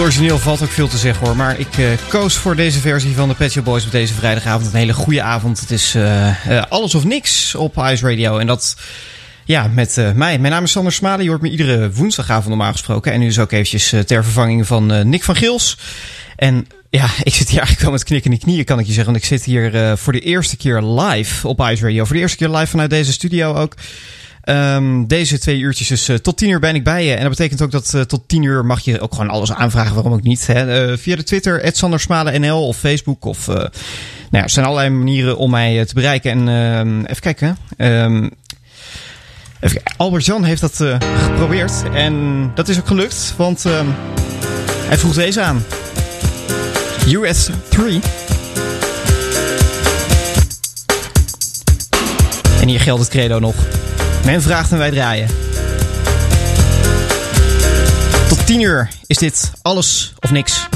Origineel valt ook veel te zeggen hoor. Maar ik eh, koos voor deze versie van de Pet Shop Boys op deze vrijdagavond. Een hele goede avond. Het is eh, eh, alles of niks op Ice Radio. En dat ja, met mij. Mijn naam is Sander Smalen. Je hoort me iedere woensdagavond normaal gesproken. En nu is ook eventjes ter vervanging van Nick van Gils. En ja, ik zit hier eigenlijk wel met knikkende knieën, kan ik je zeggen. Want ik zit hier voor de eerste keer live op Ice Radio. Voor de eerste keer live vanuit deze studio ook. Ehm, deze twee uurtjes, dus eh, tot tien uur ben ik bij je. En dat betekent ook dat eh, tot tien uur mag je ook gewoon alles aanvragen, waarom ook niet. Hè? Eh, via de Twitter, @sandersmalen_nl of Facebook. Of, nou ja, er zijn allerlei manieren om mij te bereiken. En ehm, even kijken. Ehm, even kijken. Albert Jan heeft dat geprobeerd. En dat is ook gelukt, want hij vroeg deze aan. US 3. En hier geldt het credo nog. Men vraagt en wij draaien. Tot 10 uur is dit alles of niks.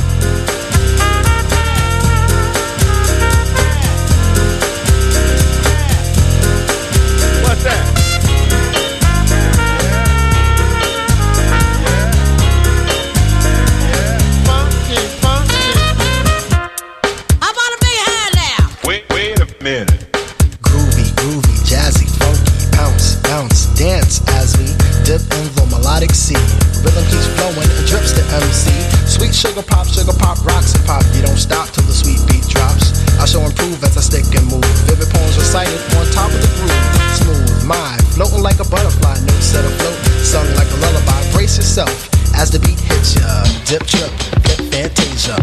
Melodic. Rhythm keeps flowing and drips to MC. Sweet sugar pop, sugar pop, rocks and pop. You don't stop till the sweet beat drops. I shall improve as I stick and move. Vivid poems recited on top of the groove. Smooth, mind, floating like a butterfly, notes set afloat, sung like a lullaby. Brace yourself as the beat hits ya. Dip, trip, flip, fantasia.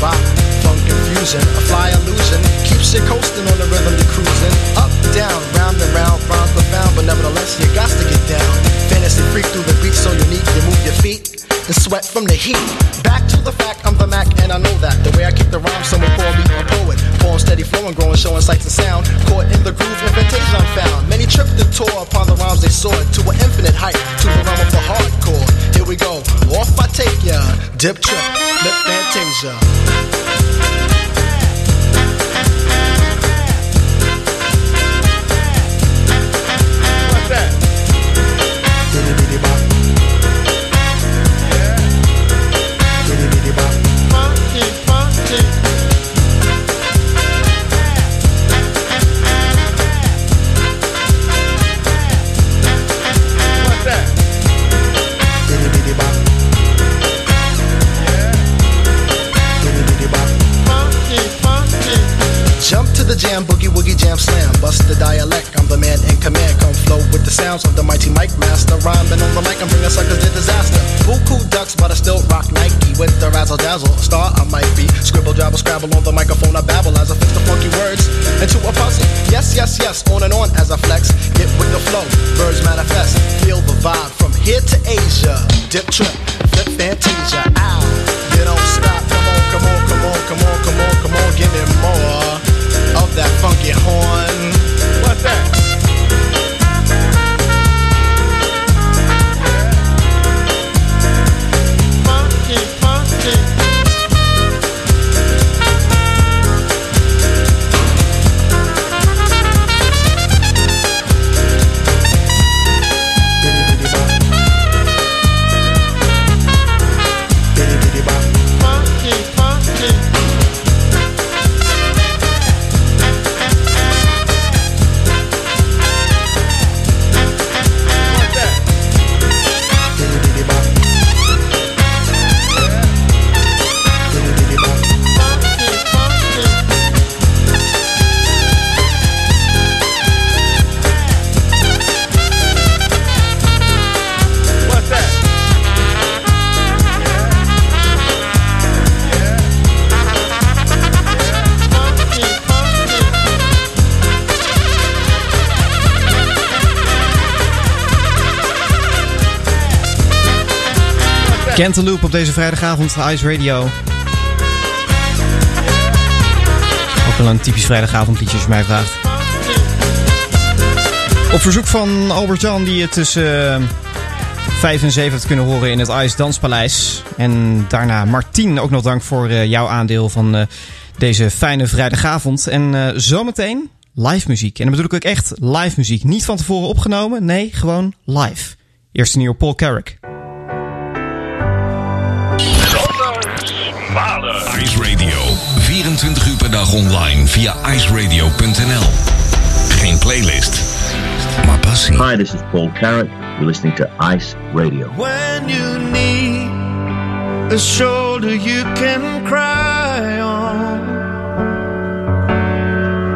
Bop. Funk confusion, a fly illusion, keeps you coasting on the rhythm you're cruising. Up, down, round and round, rhymes profound, but nevertheless you got to get down. Fantasy freak through the beat so unique, you move your feet and sweat from the heat. Back to the fact, I'm the Mac and I know that. The way I kick the rhyme, someone call me a poet. Poem steady flowing, growing, showing sights and sound. Caught in the groove, invitation I'm found. Many tripped and tore upon the rhymes they soared to an infinite height, to the realm of the hardcore. Here we go, off I take ya. Dip trip, lip fantasia. The dialect, I'm the man in command. Come flow with the sounds of the mighty mic master. Rhyming on the mic, I'm bringing suckers to disaster. Buku ducks, but I still rock Nike with the razzle dazzle. A star I might be. Scribble, jabble, scrabble on the microphone. I babble as I fix the funky words into a puzzle. Yes, yes, yes, on and on as I flex. Get with the flow, birds manifest. Feel the vibe from here to Asia. Dip trip, flip fantasia. Ow, you don't stop. Come on, come on, come on, come on, come on, come on, give me more of that funky horn. Cantaloupe op deze vrijdagavond Ice Radio. Ook wel een typisch vrijdagavondliedje als je mij vraagt. Op verzoek van Albert Jan, die het tussen eh, 5 en 7 heeft kunnen horen in het Ice Danspaleis. En daarna Martien, ook nog dank voor eh, jouw aandeel van eh, deze fijne vrijdagavond. En eh, zometeen live muziek. En dan bedoel ik ook echt live muziek. Niet van tevoren opgenomen, nee, gewoon live. Eerste nieuwe Paul Carrick. 24 uur per dag online via iceradio.nl. Geen playlist, maar passie. Hi, this is Paul Carrot. You're listening to Ice Radio. When you need a shoulder you can cry on,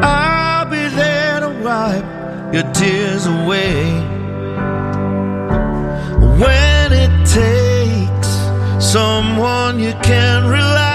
I'll be there to wipe your tears away. When it takes someone you can rely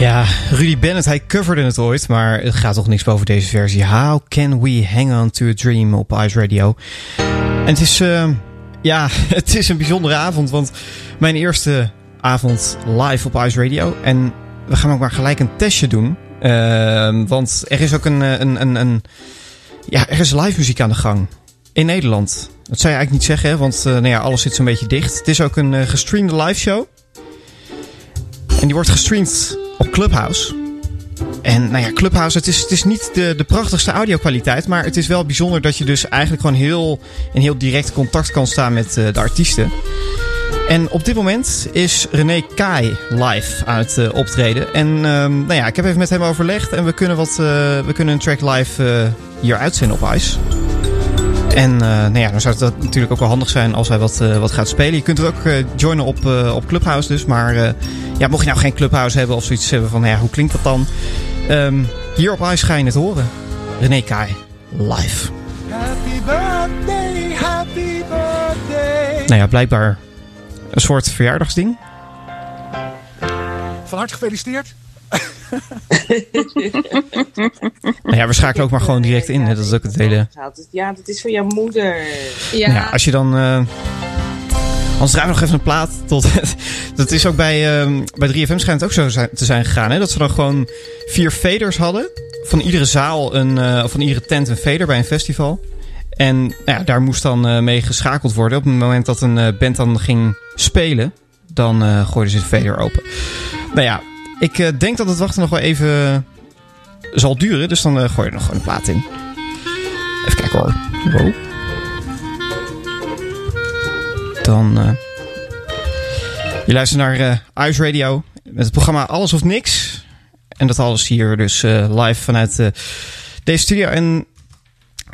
Ja, Rudy Bennett, hij coverde het ooit, maar het gaat toch niks boven deze versie. How can we hang on to a dream op Ice Radio? En het is, eh, ja, het is een bijzondere avond, want mijn eerste avond live op Ice Radio. En we gaan ook maar gelijk een testje doen. Eh, want er is ook een, eh, een, een, een, ja, er is live muziek aan de gang. In Nederland. Dat zou je eigenlijk niet zeggen, want eh, nou ja, alles zit zo'n beetje dicht. Het is ook een eh, gestreamde live show. En die wordt gestreamd op Clubhouse. En nou ja, Clubhouse, het is, het is niet de, de prachtigste audio-kwaliteit. Maar het is wel bijzonder dat je dus eigenlijk gewoon heel, in heel direct contact kan staan met eh, de artiesten. En op dit moment is René Kai live aan het optreden. En ehm, nou ja, ik heb even met hem overlegd. En we kunnen, wat, we kunnen een track live hier uitzenden op Ice. En eh, nou ja, dan zou het dat natuurlijk ook wel handig zijn als hij wat, eh, wat gaat spelen. Je kunt er ook eh, joinen op, op Clubhouse dus. Maar ja, mocht je nou geen Clubhouse hebben of zoiets hebben van... nou Ja, hoe klinkt dat dan? Ehm, hier op Ice ga je het horen. René Kai, live. Happy birthday, happy birthday. Nou ja, blijkbaar een soort verjaardagsding. Van harte gefeliciteerd. Nou ja, we schakelen ook maar gewoon direct in. hè. Dat is ook het hele... Ja, dat is voor jouw moeder. Ja, als je dan... eh anders draaien we nog even een plaat tot... dat is ook bij, ehm, bij 3FM schijnt het ook zo zijn- te zijn gegaan. Hè? Dat ze dan gewoon vier faders hadden. Van iedere zaal, een, eh, of van iedere tent een fader bij een festival. En nou ja, daar moest dan eh, mee geschakeld worden. Op het moment dat een band dan ging spelen, dan eh gooiden ze de fader open. Nou ja, ik eh, denk dat het wachten nog wel even zal duren. Dus dan eh, gooi je er nog een plaat in. Even kijken hoor. Dan. eh, je luistert naar eh Ice Radio. Met het programma Alles of Niks. En dat alles hier dus eh, live vanuit eh, deze studio. En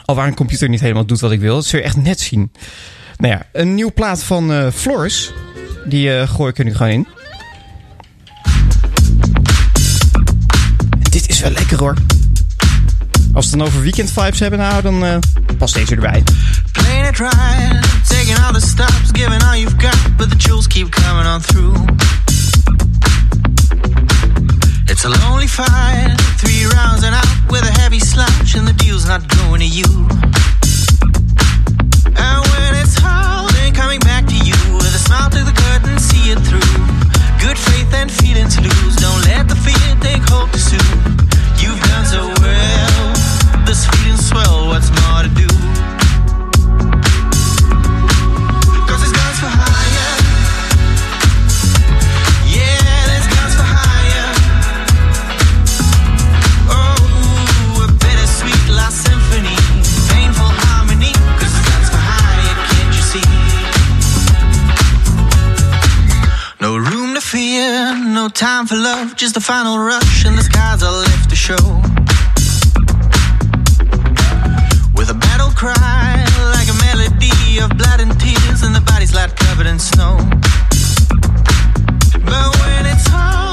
al waar een computer niet helemaal doet wat ik wil. Dat zul je echt net zien. Nou ja, een nieuwe plaat van eh Floris. Die eh, gooi ik er nu gewoon in. Is wel lekker hoor. Als we het dan over weekend vibes hebben, nou, dan eh, past deze erbij. Playing it right, taking all the stops, giving all you've got, but the jewels keep coming on through. It's a lonely fight, three rounds and out with a heavy slouch, and the deal's not going to you. And when it's all coming back to you with a smile to the curtain, see it through. Good faith and feeling to lose. Don't let the fear take hold too soon. You've done so no time for love, just a final rush, and the skies are left to show. With a battle cry, like a melody of blood and tears, and the body's light covered in snow. But when it's home,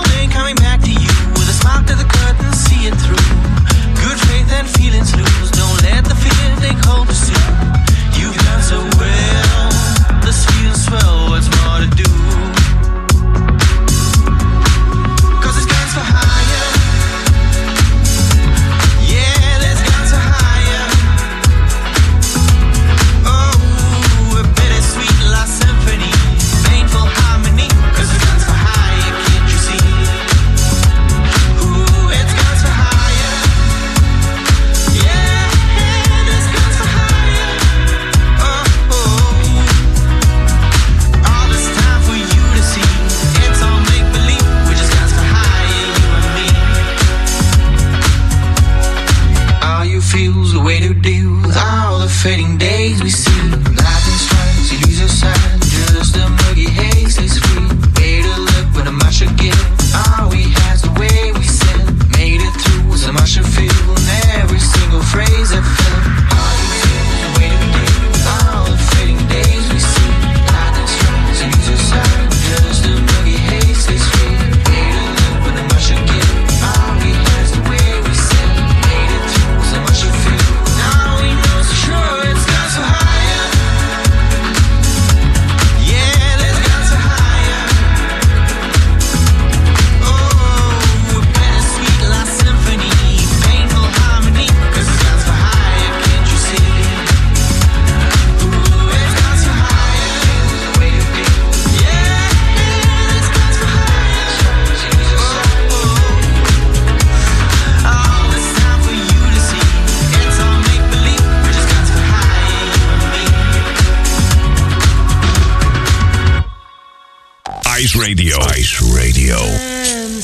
Radio.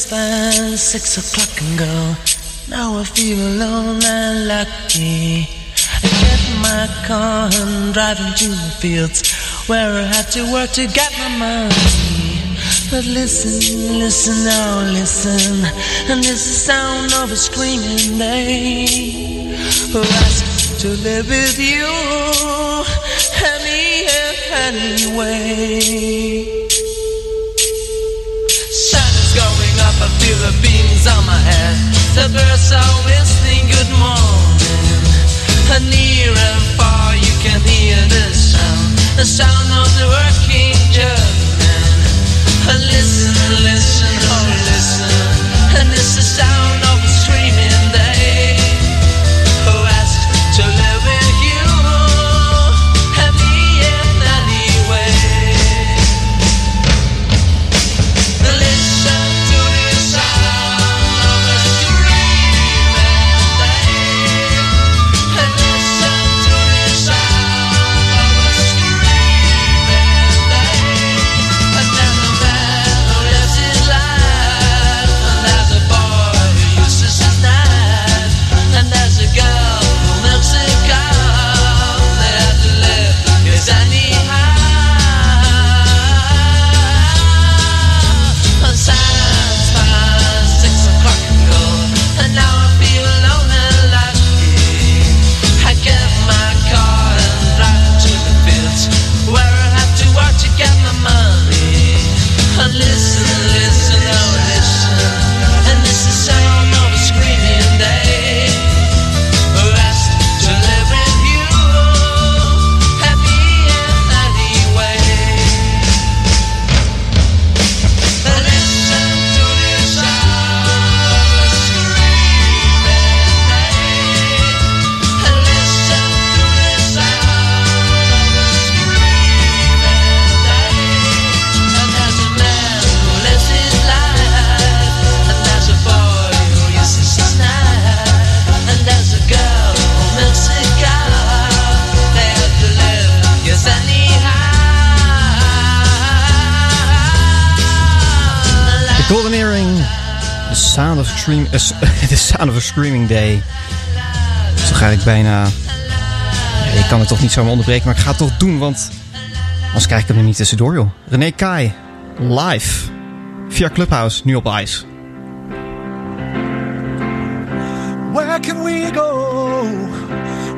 By six o'clock and go. Now I feel alone and lucky. I get my car and drive into the fields where I had to work to get my money. But listen, listen now, oh, listen, and this is the sound of a screaming day. Who asked to live with you any anyway? The birds are whistling good morning. And near and far you can hear the sound, the sound of the working German. Listen, listen, oh listen. The Sound of a Screaming Day. Dus Dat is toch eigenlijk bijna... Ik kan het toch niet zomaar onderbreken, maar ik ga het toch doen, want... Anders krijg ik hem er niet tussendoor, joh. René Kai, live. Via Clubhouse, nu op ijs. Where can we go?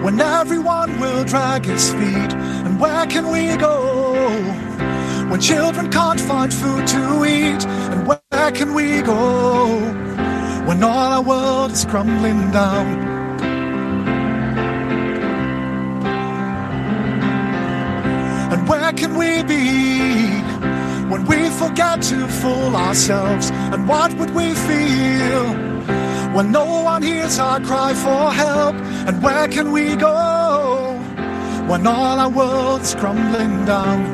When everyone will drag its feet. And where can we go? when children can't find food to eat, and where can we go? When all our world is crumbling down? And where can we be when we forget to fool ourselves? And what would we feel when no one hears our cry for help? And where can we go when all our world's crumbling down?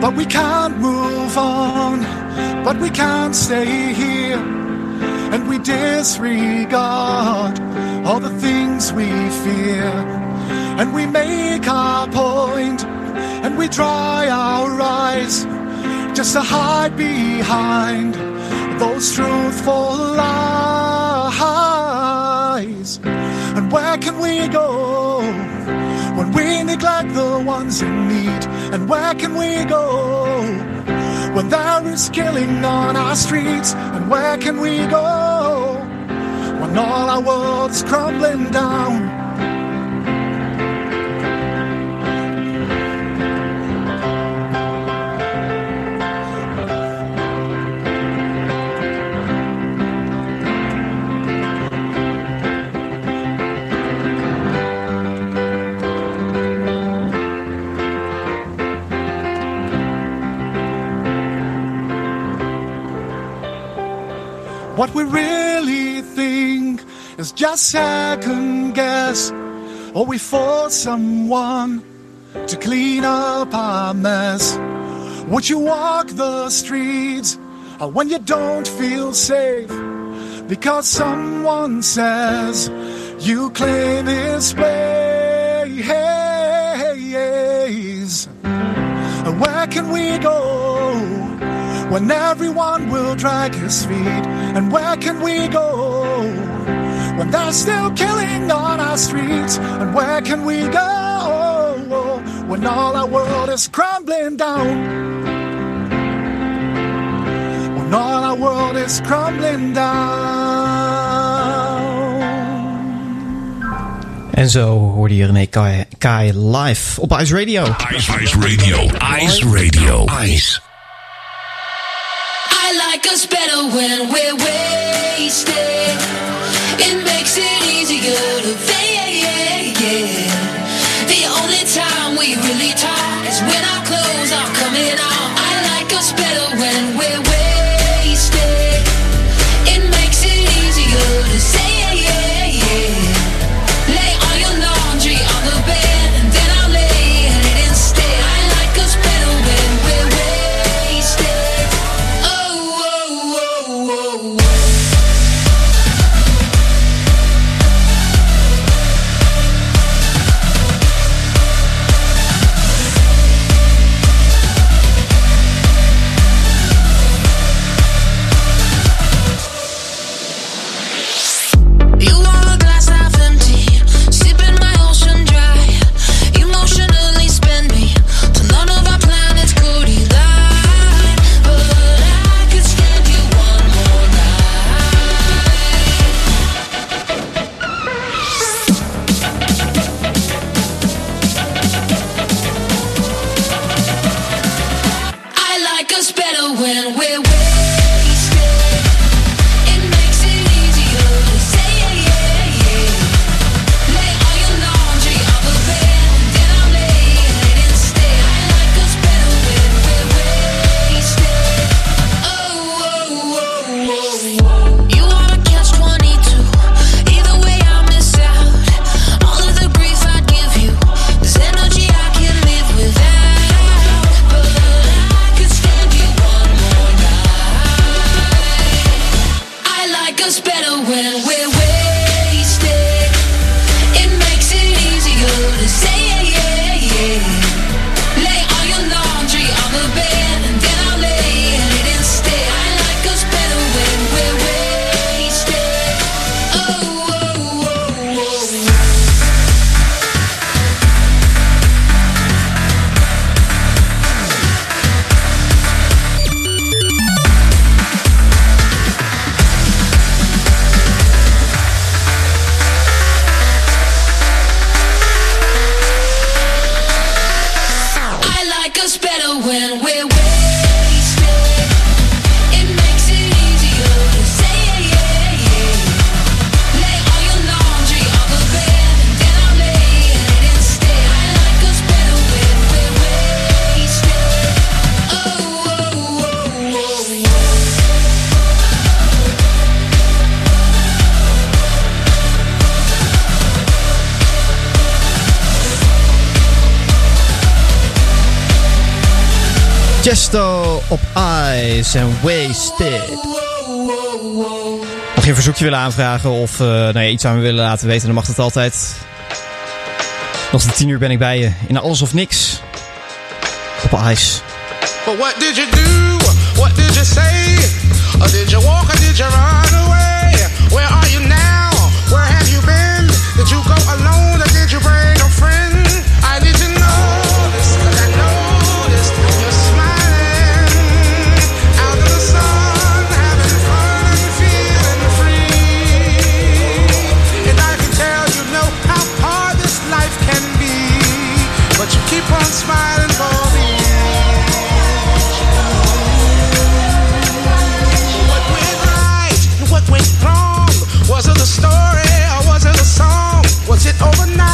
But we can't move on, but we can't stay here. And we disregard all the things we fear. And we make our point, and we dry our eyes just to hide behind those truthful lies. And where can we go when we neglect the ones in need? And where can we go when there is killing on our streets? And where can we go when all our world's crumbling down? What we really think is just second guess, or we force someone to clean up our mess. Would you walk the streets uh, when you don't feel safe? Because someone says you claim his place. And where can we go when everyone will drag his feet? And where can we go when they're still killing on our streets? And where can we go when all our world is crumbling down? When all our world is crumbling down. En zo hoorde je René Kai, Kai live op Ice Radio. Ice, Ice Radio. Ice Radio. Ice. Us better when we're wasted. It makes it easier to fade. The only time we really talk is when our clothes are coming off. I like us better when op Eyes and Wasted. Mocht je een verzoekje willen aanvragen of uh, nou ja, iets aan me willen laten weten, dan mag dat altijd. Nog tot 10 uur ben ik bij je in Alles of Niks op Eyes. But what did you do? What did you say? Or did you walk or did you run away? Where are you now? Where have you been? Did you go alone or did you bring a friend? I need to It overnight.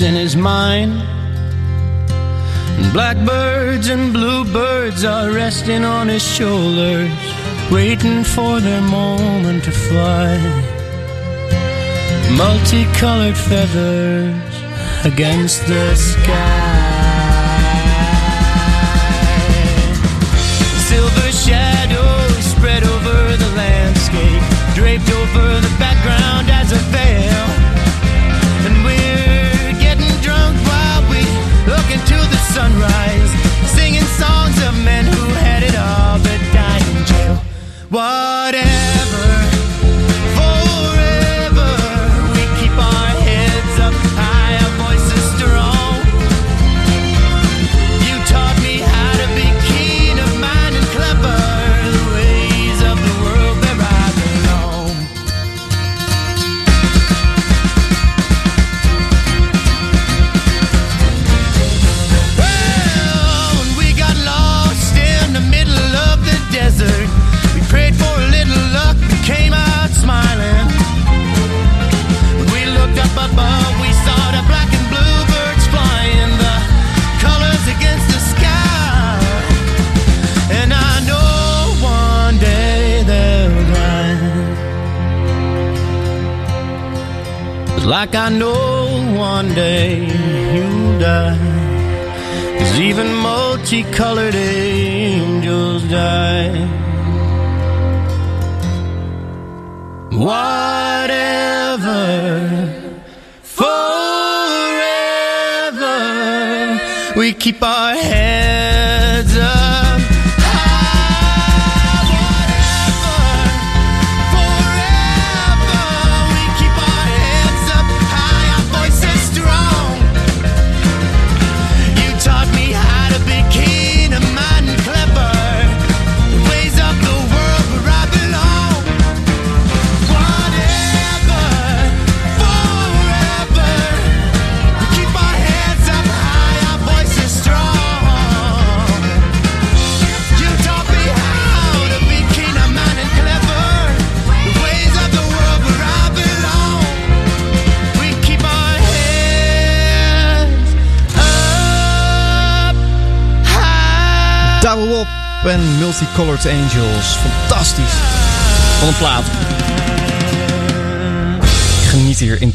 in his mind. Blackbirds and bluebirds are resting on his shoulders, waiting for their moment to fly. Multicolored feathers against the sky. Silver shadows spread over the landscape, draped over the background as a veil.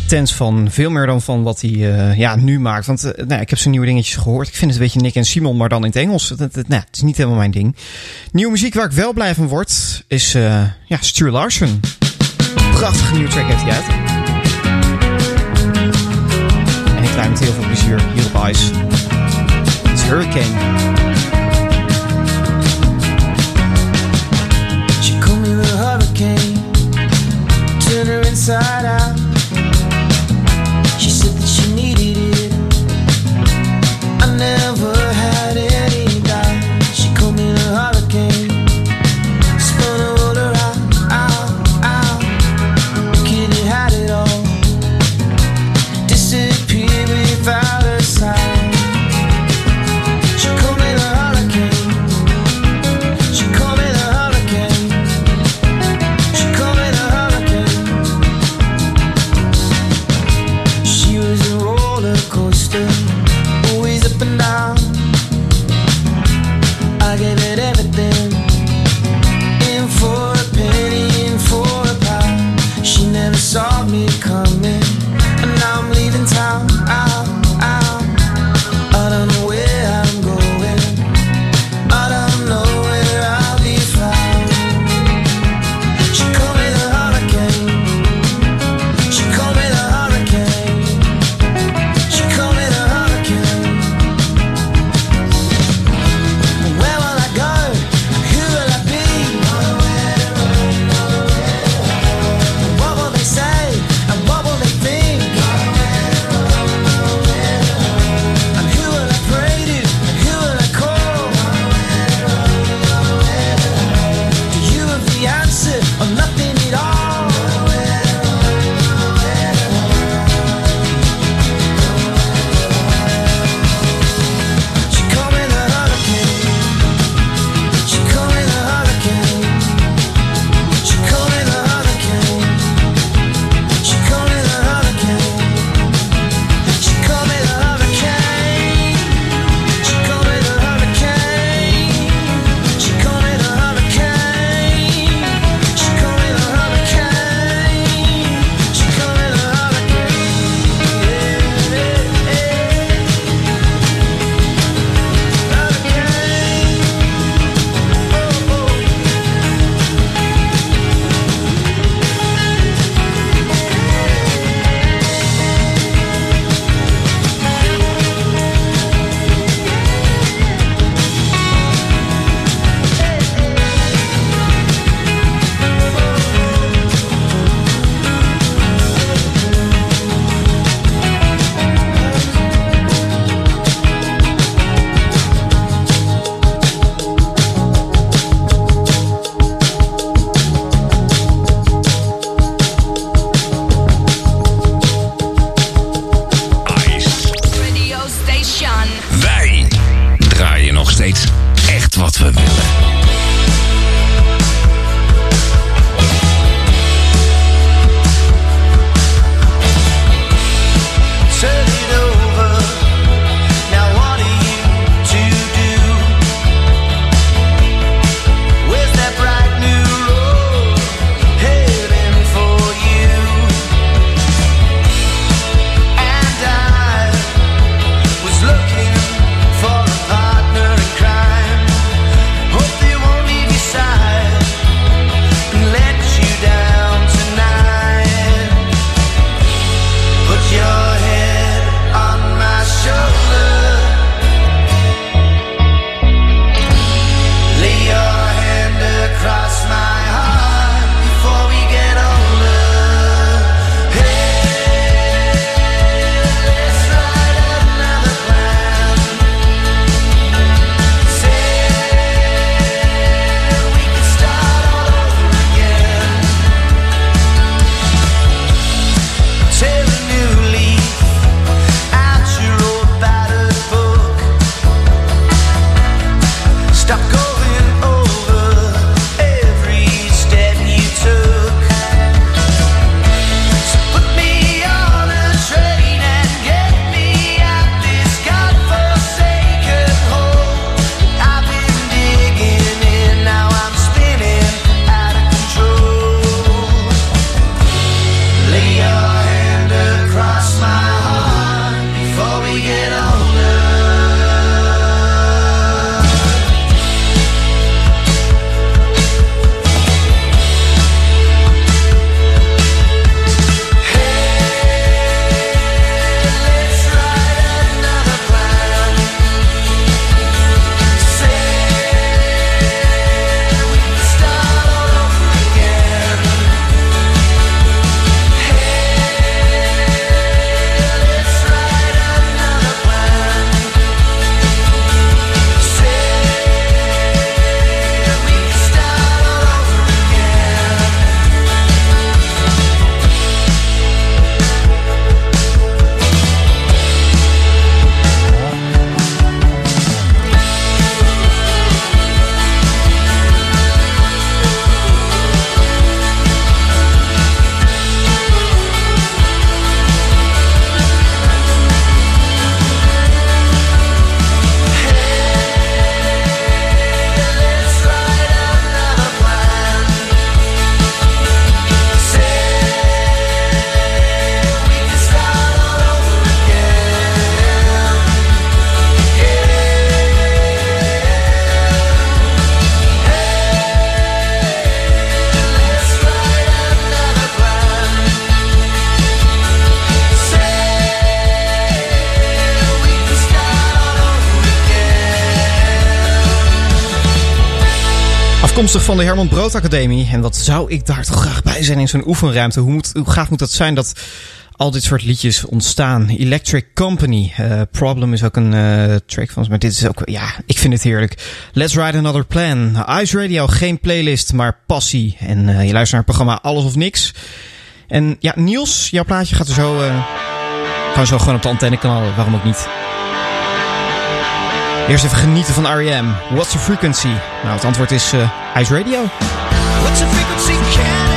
tent van. Veel meer dan van wat hij eh, ja, nu maakt. Want eh, nou, ik heb zijn nieuwe dingetjes gehoord. Ik vind het een beetje Nick en Simon, maar dan in het Engels. Dat, nou, het is niet helemaal mijn ding. Nieuwe muziek waar ik wel blij van word is uh, ja, Stu Larsen. Prachtige nieuwe track heeft hij uit. En ik draai met heel veel plezier hier op ijs. Het is Hurricane. She called me the hurricane. Turn her inside out. Van de Herman Brood Academie. En wat zou ik daar toch graag bij zijn in zo'n oefenruimte? Hoe, moet, hoe gaaf moet dat zijn dat al dit soort liedjes ontstaan? Electric Company. eh, Problem is ook een eh, track van ze. Maar dit is ook, ja, ik vind het heerlijk. Let's Write Another Plan. Ice Radio, geen playlist, maar passie. En eh, je luistert naar het programma Alles of Niks. En ja, Niels, jouw plaatje gaat er zo, gaan zo gewoon op de antenne knallen. Waarom ook niet? Eerst even genieten van R.E.M. What's the frequency? Nou, het antwoord is eh, Ice Radio. What's the frequency?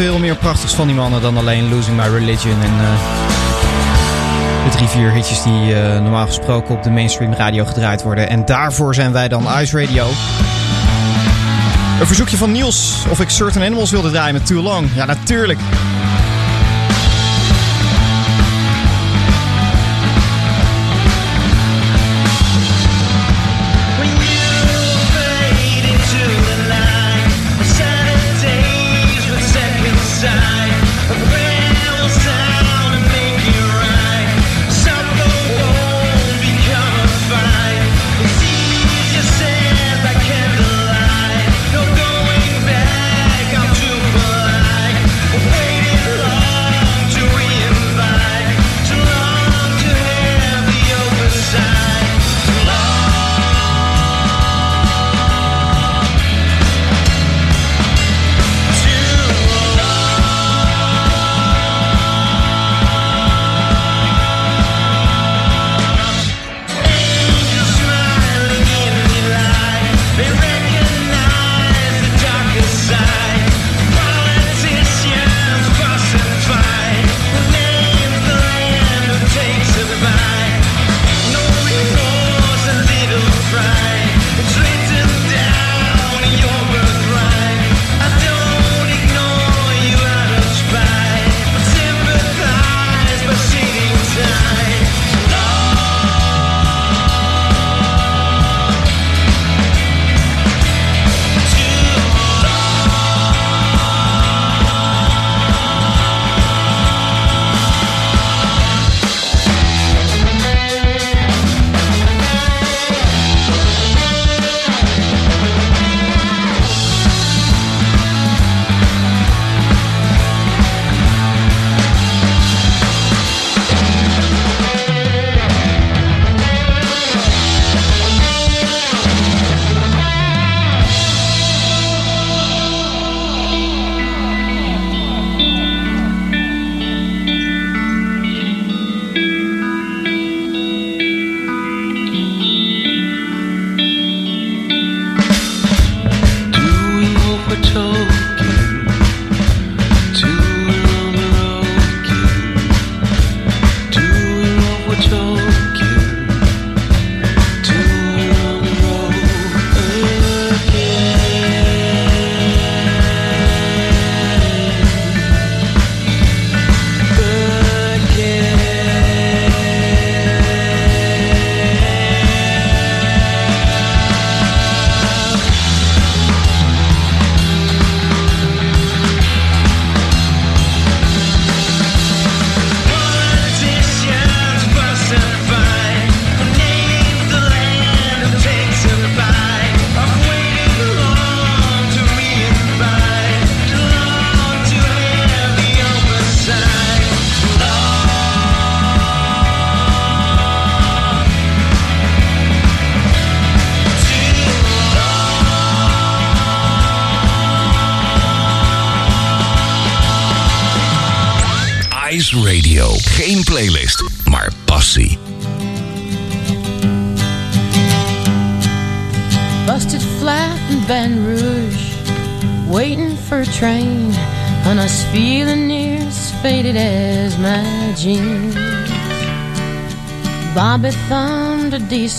Is zoveel meer prachtigs van die mannen dan alleen Losing My Religion en eh, de drie, vier hitjes die eh, normaal gesproken op de mainstream radio gedraaid worden. En daarvoor zijn wij dan Ice Radio. Een verzoekje van Niels of ik Certain Animals wilde draaien met Too Long. Ja, natuurlijk.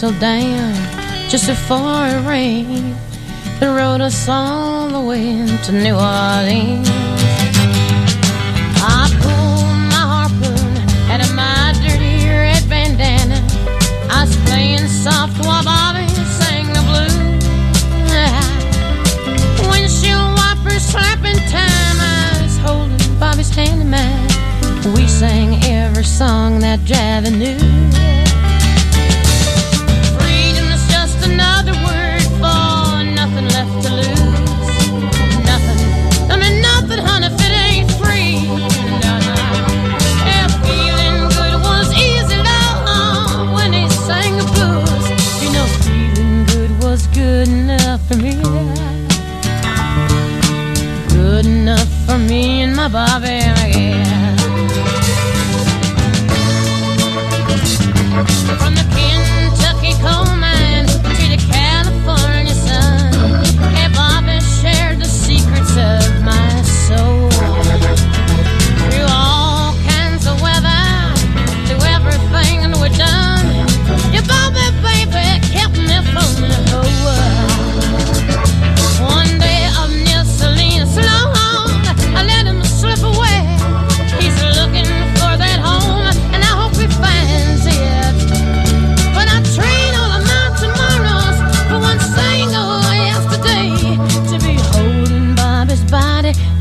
so damn just before it rained that rode us all the way to New Orleans. I pulled my harpoon out of my dirty red bandana. I was playing soft while Bobby sang the blues. Windshield wipers slapping time. I was holding Bobby's hand in mine. We sang every song that Javi knew. va.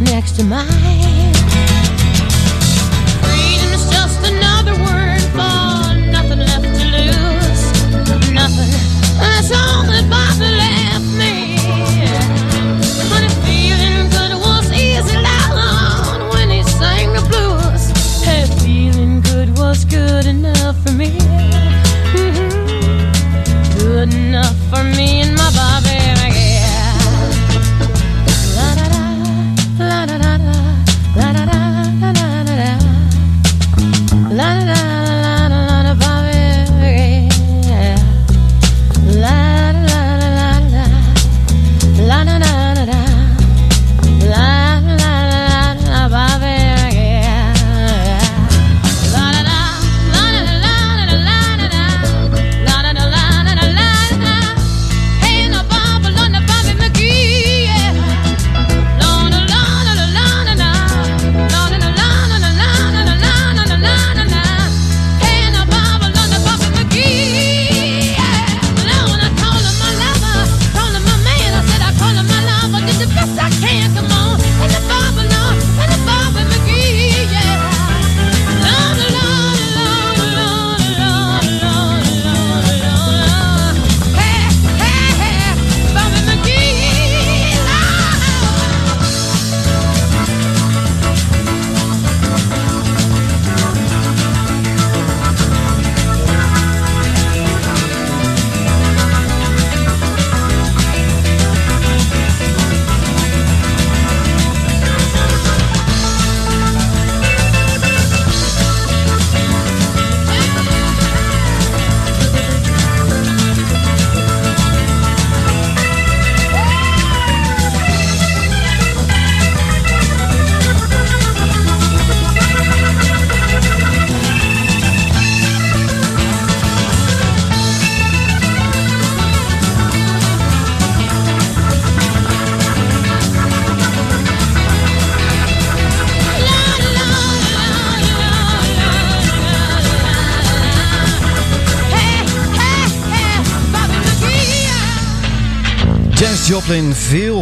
next to mine.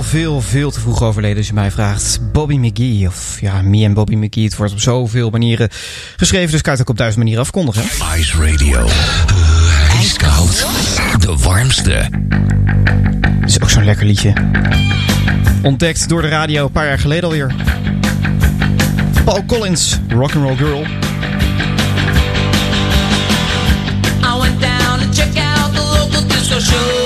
veel, veel, te vroeg overleden als je mij vraagt. Bobby McGee, of ja, me en Bobby McGee. Het wordt op zoveel manieren geschreven, dus kan je het ook op duizend manieren afkondigen. Ice Radio. Ice ijskoud. De warmste. Is ook zo'n lekker liedje. Ontdekt door de radio een paar jaar geleden alweer. Paul Collins, Rock'n'Roll Girl. I went down to check out the local disco show.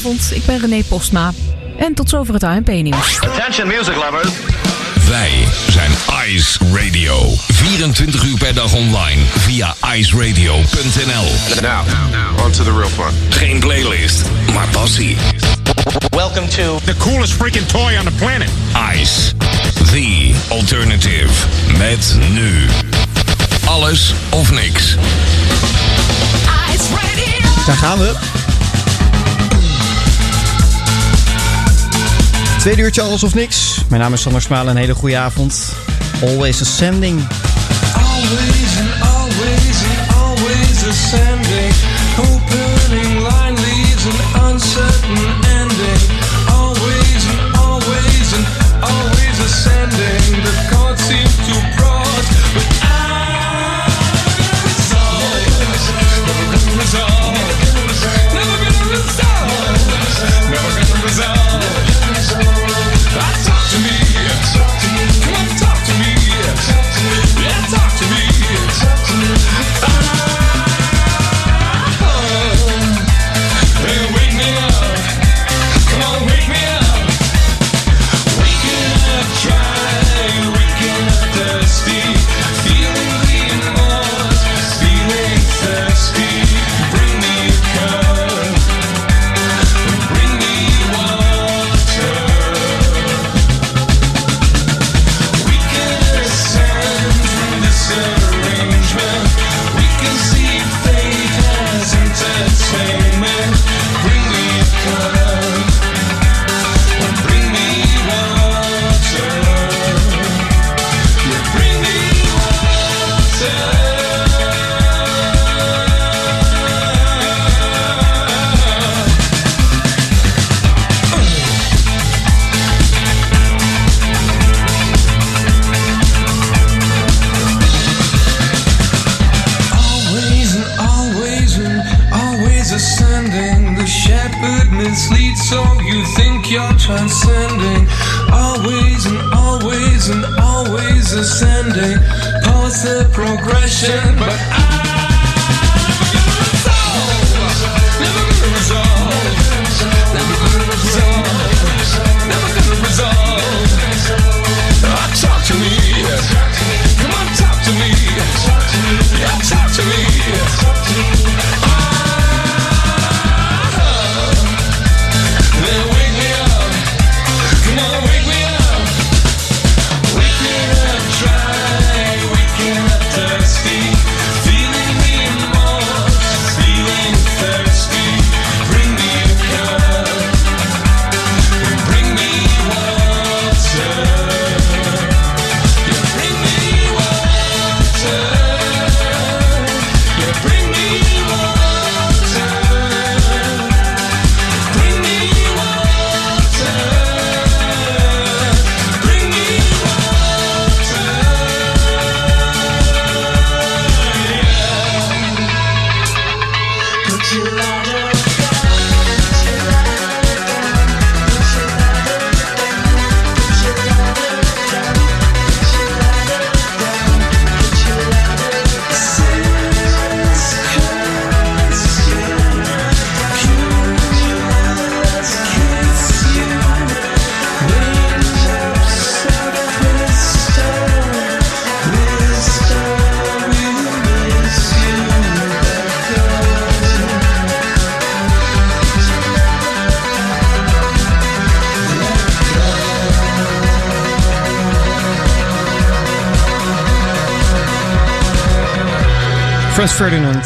Goedenavond, ik ben René Postma. En tot zover het ANP-nieuws. Attention music lovers. Wij zijn Ice Radio. 24 uur per dag online via iceradio.nl. Now, on to the real fun. Geen playlist, maar passie. Welcome to The coolest freaking toy on the planet. Ice, the alternative. Met nu. Alles of niks. Daar gaan we. Tweede uurtje alles of niks. Mijn naam is Sander Smalen. Een hele goede avond. Always ascending. Always and always and always ascending. Opening line leaves an uncertain ending. Always and always and always ascending. The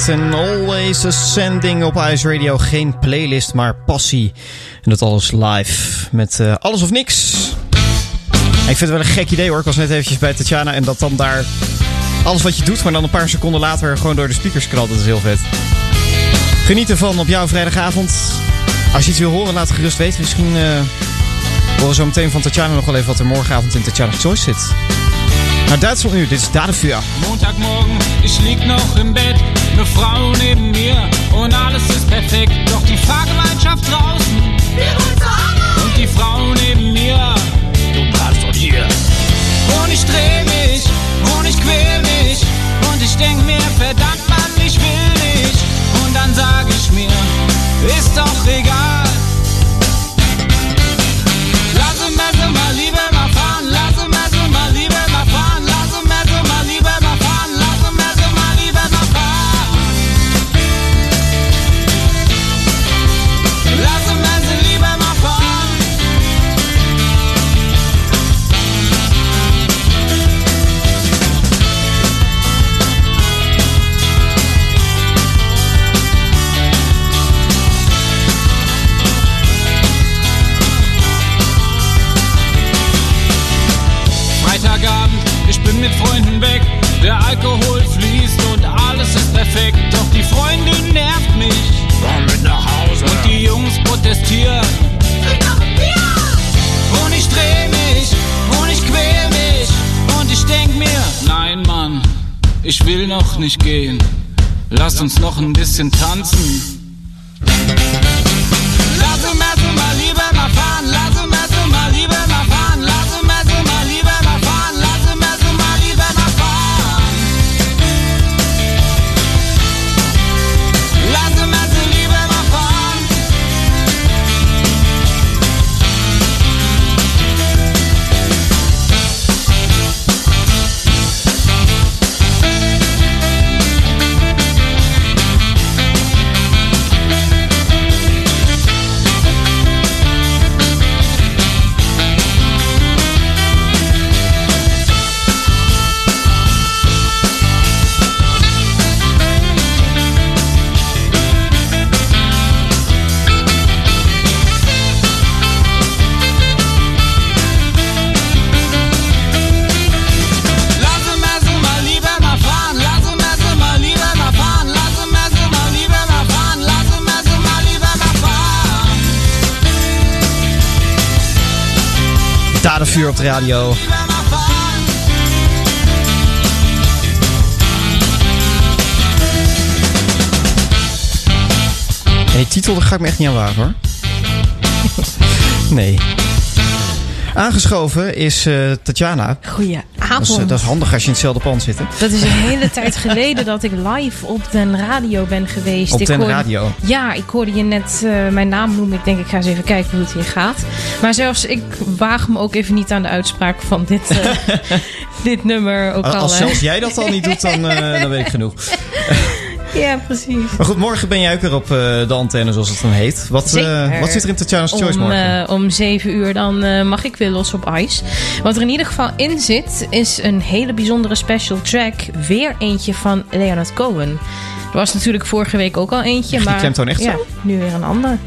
Ferdinand en Always Ascending op Ice Radio. Geen playlist, maar passie. En dat alles live met eh, alles of niks. Ik vind het wel een gek idee hoor. Ik was net eventjes bij Tatjana en dat dan daar alles wat je doet, maar dan een paar seconden later gewoon door de speakers knalt. Dat is heel vet. Geniet ervan op jouw vrijdagavond. Als je iets wil horen, laat het gerust weten. Misschien eh horen we zo meteen van Tatjana nog wel even wat er morgenavond in Tatjana's Choice zit. Und dazu ist dafür. Montagmorgen, ich lieg noch im Bett, eine Frau neben mir und alles ist perfekt. Doch die Fahrgemeinschaft draußen, wir wollen zur Arbeit. Und die Frau neben mir, du bleibst doch hier. Und ich dreh mich, und ich quäl mich, und ich denk mir, verdammt Mann, ich will nicht. Und dann sag ich mir, ist doch egal. Jungs protestieren. Und ich dreh mich und ich quäl mich und ich denk mir, nein Mann, ich will noch nicht gehen. Lass uns noch ein bisschen tanzen. Radio. En die titel, daar ga ik me echt niet aan wagen hoor. nee. Aangeschoven is eh, Tatjana. Goedenavond. Dat is, eh, dat is handig als je in hetzelfde pand zit. hè? Dat is een hele tijd geleden dat ik live op den radio ben geweest. Op ik den hoorde- radio? Ja, ik hoorde je net eh, mijn naam noemen. Ik denk, ik ga eens even kijken hoe het hier gaat. Maar zelfs ik waag me ook even niet aan de uitspraak van dit, eh, dit nummer. Ook al, Als zelfs jij dat al niet doet, dan, eh, dan weet ik genoeg. Ja, precies. Maar goed, morgen ben jij ook weer op eh, de antenne, zoals het dan heet. Wat, wat zit er in Tatjana's Choice om, morgen? eh, om 7 uur dan mag ik weer los op ice. Wat er in ieder geval in zit, is een hele bijzondere special track. Weer eentje van Leonard Cohen. Er was natuurlijk vorige week ook al eentje. Je die maar klemtoon echt ja, zo? nu weer een ander.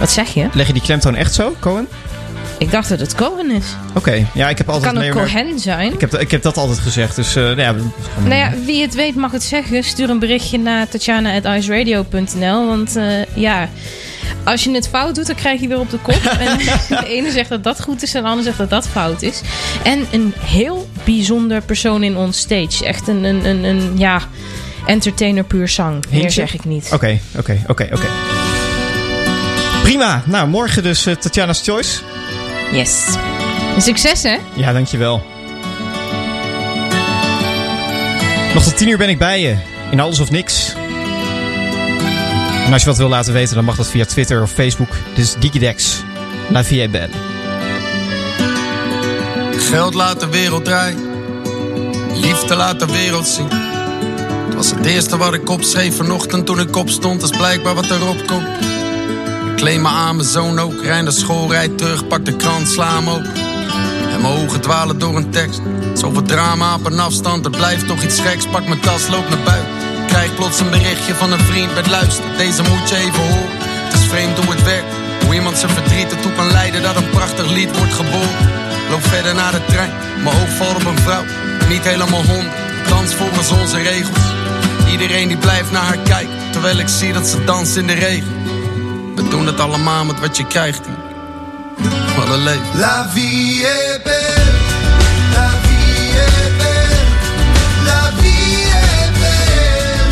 Wat zeg je? Leg je die klemtoon echt zo, Cohen? Ik dacht dat het Cohen is. Oké, ja, ik heb altijd... kan ook Cohen zijn. Ik heb, ik heb dat altijd gezegd, dus eh, nou ja... Nou ja, wie het weet mag het zeggen. Stuur een berichtje naar tatjana.iceradio.nl. Want eh, ja, als je het fout doet, dan krijg je weer op de kop. en de ene zegt dat dat goed is en de ander zegt dat dat fout is. En een heel bijzonder persoon in ons stage. Echt een, een, een, een ja, entertainer puur zang. Meer zeg ik niet. Oké, oké, oké, oké. Prima. Nou, morgen dus eh, Tatjana's Choice. Yes. Succes hè? Ja, dankjewel. Nog tot tien uur ben ik bij je. In alles of niks. En als je wat wil laten weten, dan mag dat via Twitter of Facebook. Dit is Digidex. La vie belle. Geld laat de wereld draaien. Liefde laat de wereld zien. Het was het eerste wat ik opschreef vanochtend toen ik opstond. Dat is blijkbaar wat erop komt. Kleem me aan, mijn zoon ook. Rij naar school, rijd terug, pak de krant, sla hem op. En mijn ogen dwalen door een tekst. Zoveel drama op een afstand, er blijft toch iets geks. Pak mijn tas, loop naar buiten. Krijg plots een berichtje van een vriend met luister. Deze moet je even horen. Het is vreemd hoe het werkt. Hoe iemand zijn verdriet ertoe kan leiden dat een prachtig lied wordt geboren. Loop verder naar de trein, mijn oog valt op een vrouw. Niet helemaal honderd, dans volgens onze regels. Iedereen die blijft naar haar kijken, terwijl ik zie dat ze danst in de regen. We doen het allemaal met wat je krijgt hier. Wat een leven. La vie est belle, la vie est belle, la vie est belle.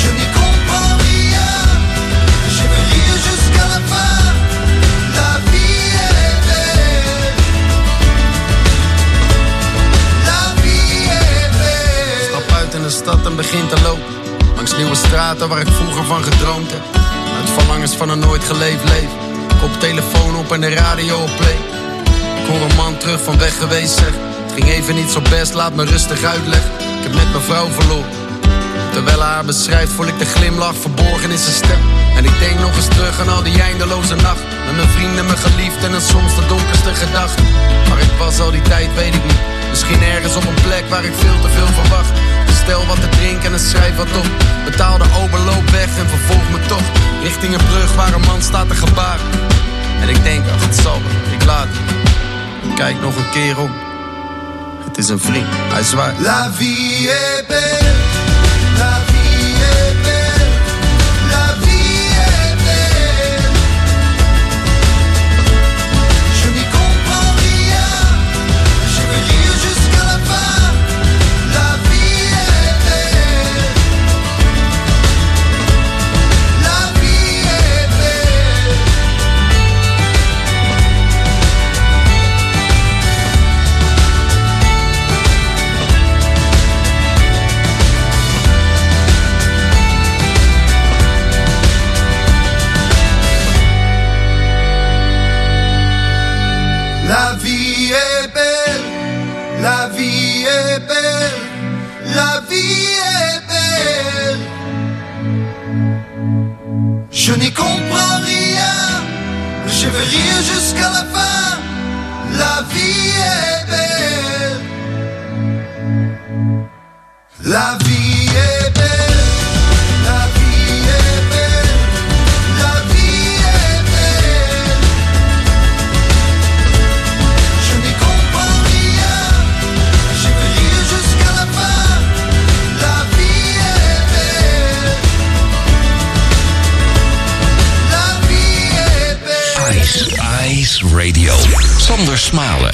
Je n'y comprends rien, je vais rire jusqu'à la fin. La vie est belle, la vie est belle. Stap uit in de stad en begin te lopen. Nieuwe straten waar ik vroeger van gedroomd heb. Uit verlangens van een nooit geleefd leven. Kop telefoon op en de radio play. Ik hoor een man terug van weg geweest zeg. Het ging even niet zo best, laat me rustig uitleggen. Ik heb net mijn vrouw verloren. Terwijl haar beschrijft, voel ik de glimlach verborgen in zijn stem. En ik denk nog eens terug aan al die eindeloze nacht. Met mijn vrienden, mijn geliefden en soms de donkerste gedachten. Maar ik was al die tijd, weet ik niet. Misschien ergens op een plek waar ik veel te veel verwacht. Stel wat te drinken en schrijf wat op. Betaal de overloop weg en vervolg me toch. Richting een brug waar een man staat te gebaar. En ik denk, ach het zal me. ik laat hem. Kijk nog een keer om. Het is een vriend, hij zwaait. La vie est belle, la vie est belle. Je n'y comprends rien, je vais rire jusqu'à la fin. La vie est belle. La vie est belle. Zonder Smalen.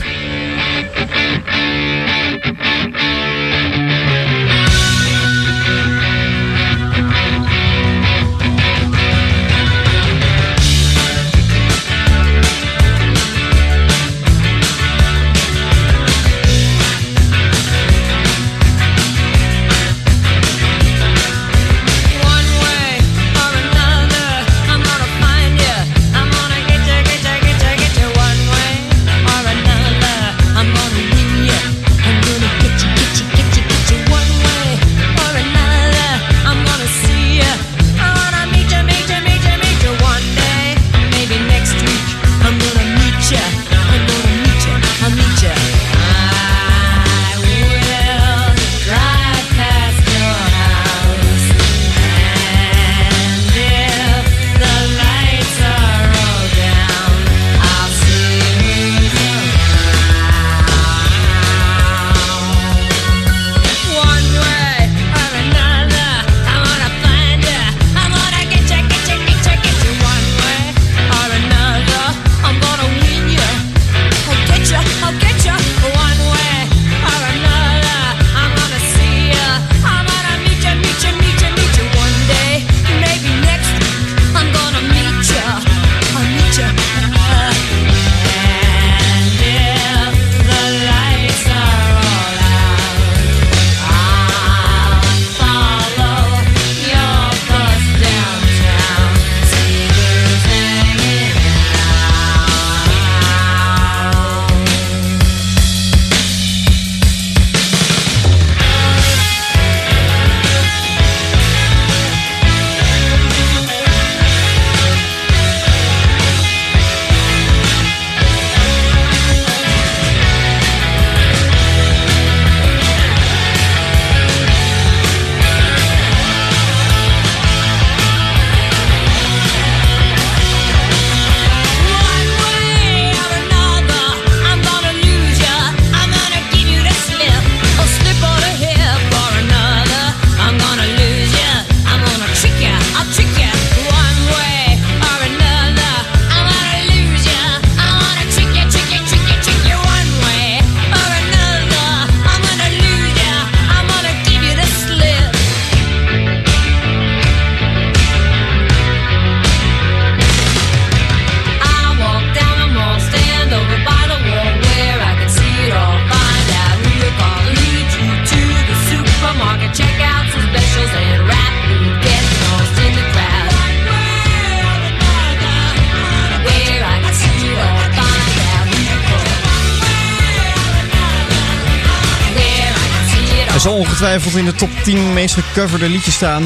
ongetwijfeld in de top 10 meest gecoverde liedjes staan.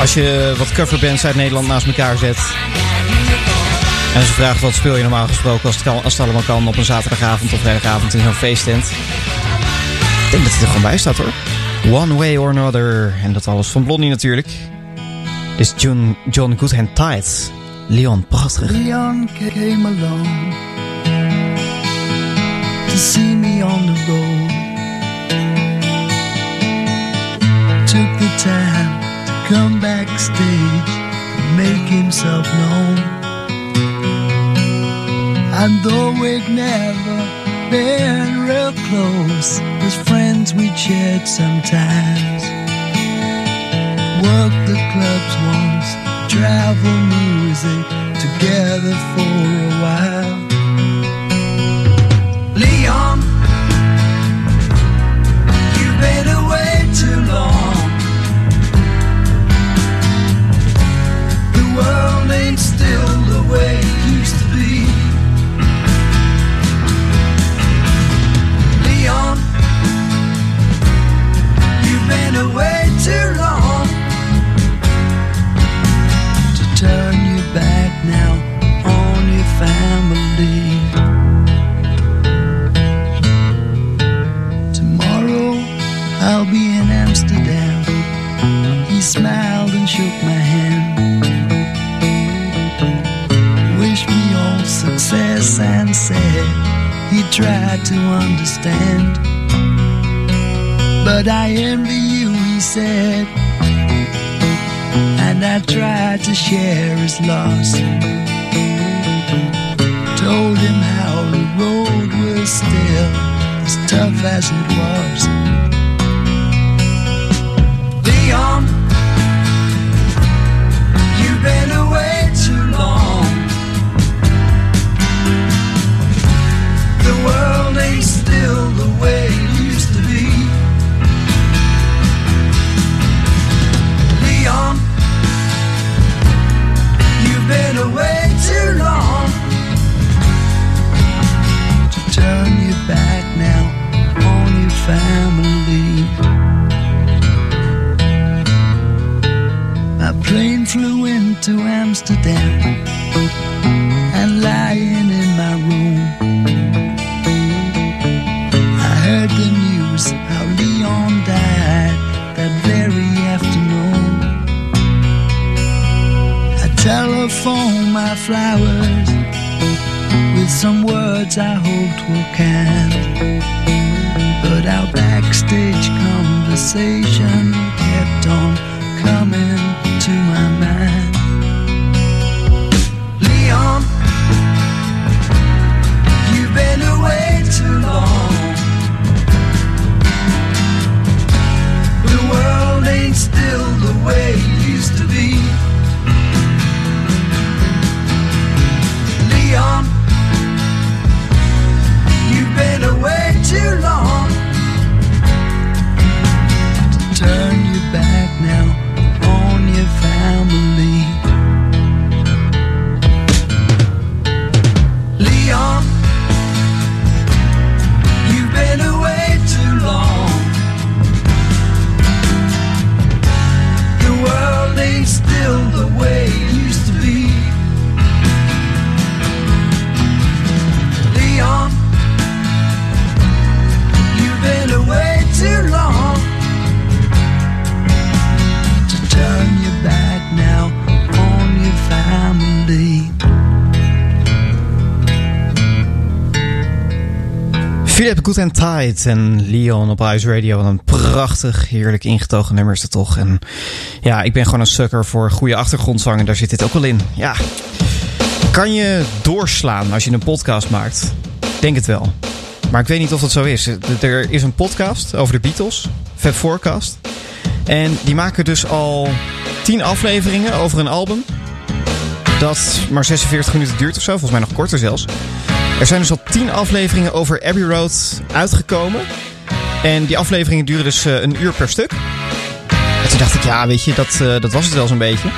Als je wat coverbands uit Nederland naast elkaar zet. En ze vragen wat speel je normaal gesproken als het, kan, als allemaal kan op een zaterdagavond of vrijdagavond in zo'n feesttent. Ik denk dat het er gewoon bij staat hoor. One Way or Another. En dat alles van Blondie natuurlijk. Is John, John Goodhand Tight. Leon, prachtig. Leon came to see me on the road. Took the time to come backstage and make himself known. And though we'd never been real close, as friends we'd shared sometimes. Worked the clubs once, travel music together for a while. I'll be in Amsterdam. Tried to understand. But I envy you, he said. And I tried to share his loss. Told him how the road was still as tough as it was. World ain't still And Tight en Leon op Ice Radio. Wat een prachtig, heerlijk ingetogen nummer is dat toch. En ja, ik ben gewoon een sucker voor goede achtergrondzang. En daar zit dit ook wel in. Ja, kan je doorslaan als je een podcast maakt? Denk het wel. Maar ik weet niet of dat zo is. Er is een podcast over de Beatles, Fab Forecast. En die maken dus al tien afleveringen over een album. Dat maar 46 minuten duurt of zo, volgens mij nog korter zelfs. Er zijn dus al tien afleveringen over Abbey Road uitgekomen. En die afleveringen duren dus eh, een uur per stuk. En toen dacht ik, ja, weet je, dat, eh, dat was het wel zo'n beetje.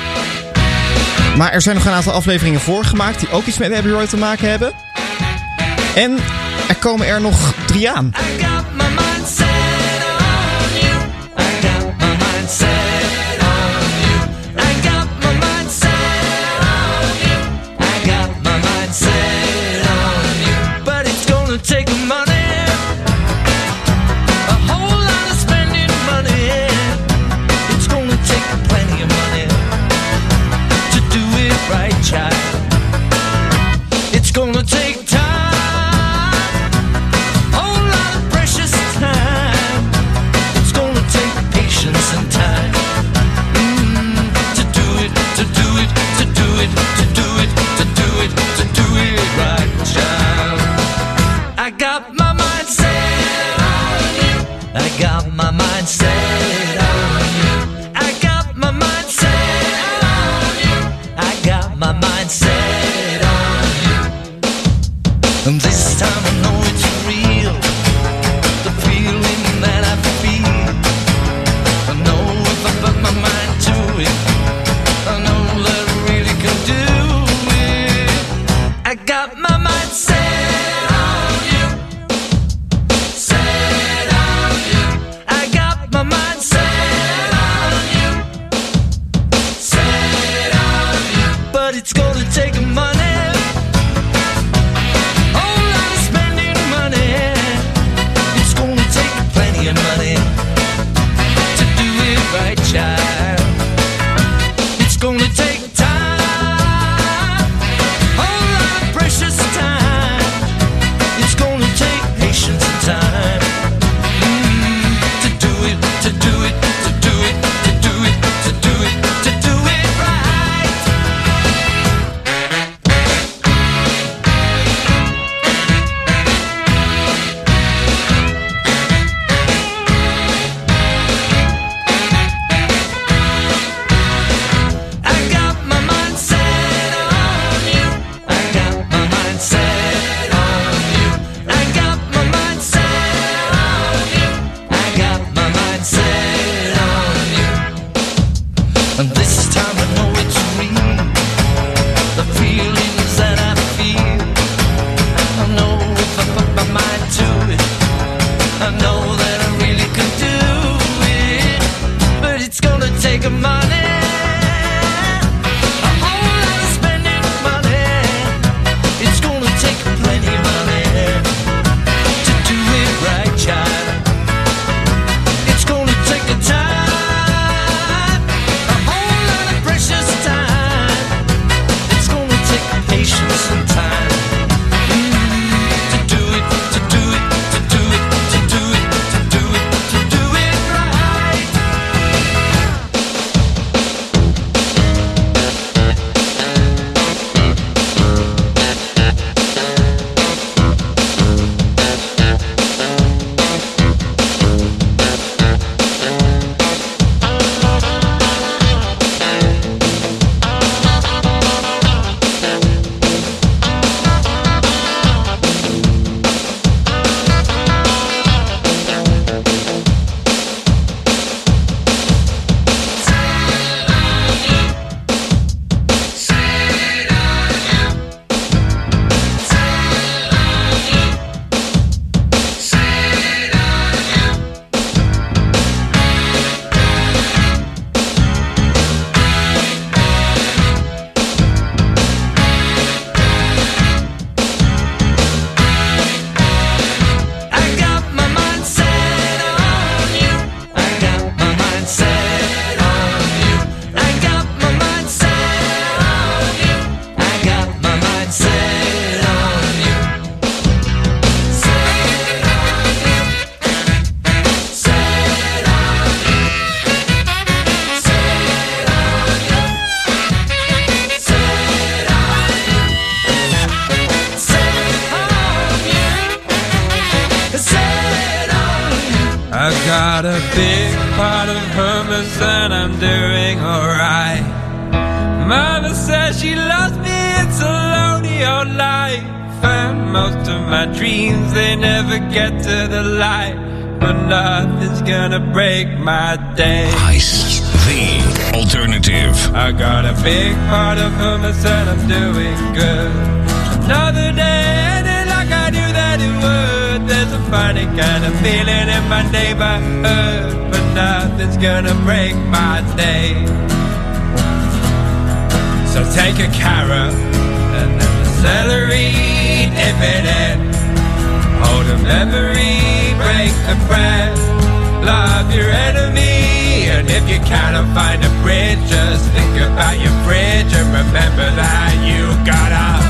Maar er zijn nog een aantal afleveringen voorgemaakt die ook iets met Abbey Road te maken hebben. En er komen er nog drie aan. day. Ice, the alternative. I got a big part of who I said I'm doing good. Another day ended like I knew that it would. There's a funny kind of feeling in my neighborhood, but nothing's gonna break my day. So take a carrot and then the celery, dip it in. Hold a memory, break the bread love your enemy. And if you cannot find a bridge, just think about your fridge and remember that you gotta.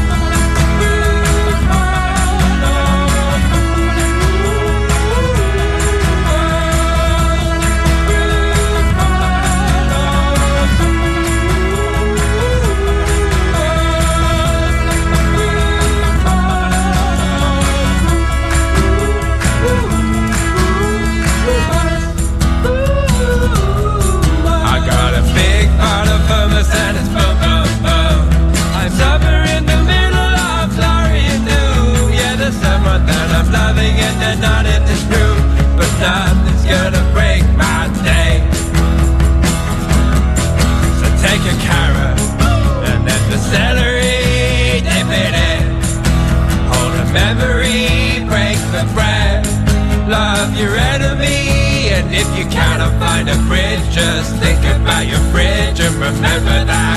gonna break my day. So take a carrot and then the celery, dip it in. Hold a memory, break the bread. Love your enemy, and if you cannot find a bridge, just think about your bridge and remember that.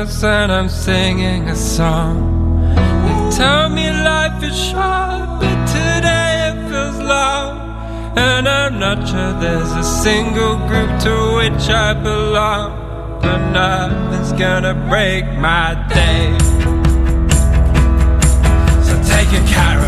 and I'm singing a song. They tell me life is short, but today it feels long. And I'm not sure there's a single group to which I belong. But nothing's gonna break my day. So take a carrot.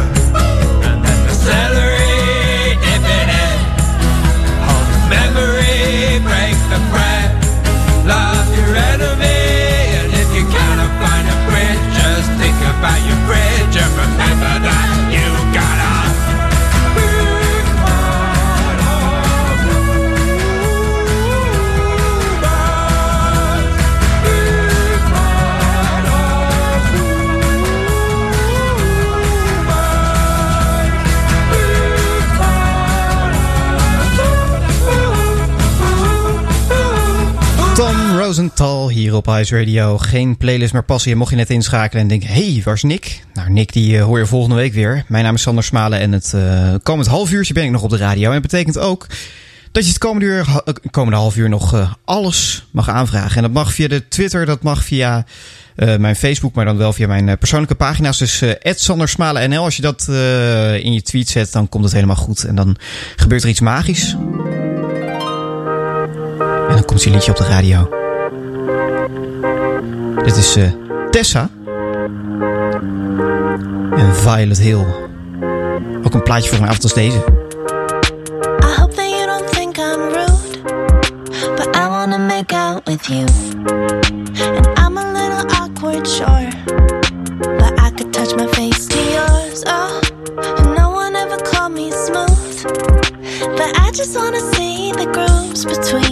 duizendtal hier op Ice Radio. Geen playlist meer passen. Je mocht je net inschakelen en denken, hey, waar is Nick? Nou, Nick die eh, hoor je volgende week weer. Mijn naam is Sander Smalen en het eh, komend half uurtje ben ik nog op de radio. En dat betekent ook dat je het komende, uur, eh, komende half uur nog alles mag aanvragen. En dat mag via de Twitter, dat mag via mijn Facebook, maar dan wel via mijn persoonlijke pagina's. Dus uh, NL. Als je dat in je tweet zet, dan komt het helemaal goed. En dan gebeurt er iets magisch. En dan komt je liedje op de radio. Dit is uh, Tessa. En Violet Hill. Ook een plaatje voor mijn avond als deze. with you. And I'm a little awkward, sure. But I could touch my face to yours. Oh, no one ever called me smooth. But I just wanna see the grooves between.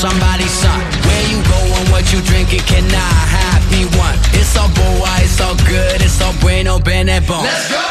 somebody son Where you go and what you drinking I have me one? It's all boa, it's all good, it's all bueno, bene bon. Let's go!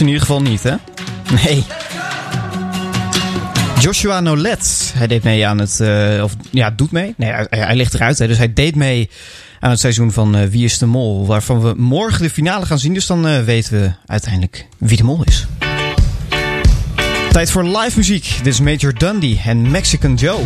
in ieder geval niet, hè? Nee. Joshua Nolet, hij deed mee aan het, eh, of ja, doet mee. Nee, hij, ligt eruit, hè. dus hij deed mee aan het seizoen van eh, Wie is de Mol. Waarvan we morgen de finale gaan zien, dus dan eh, weten we uiteindelijk wie de mol is. Tijd voor live muziek. Dit is Major Dundee en Mexican Joe.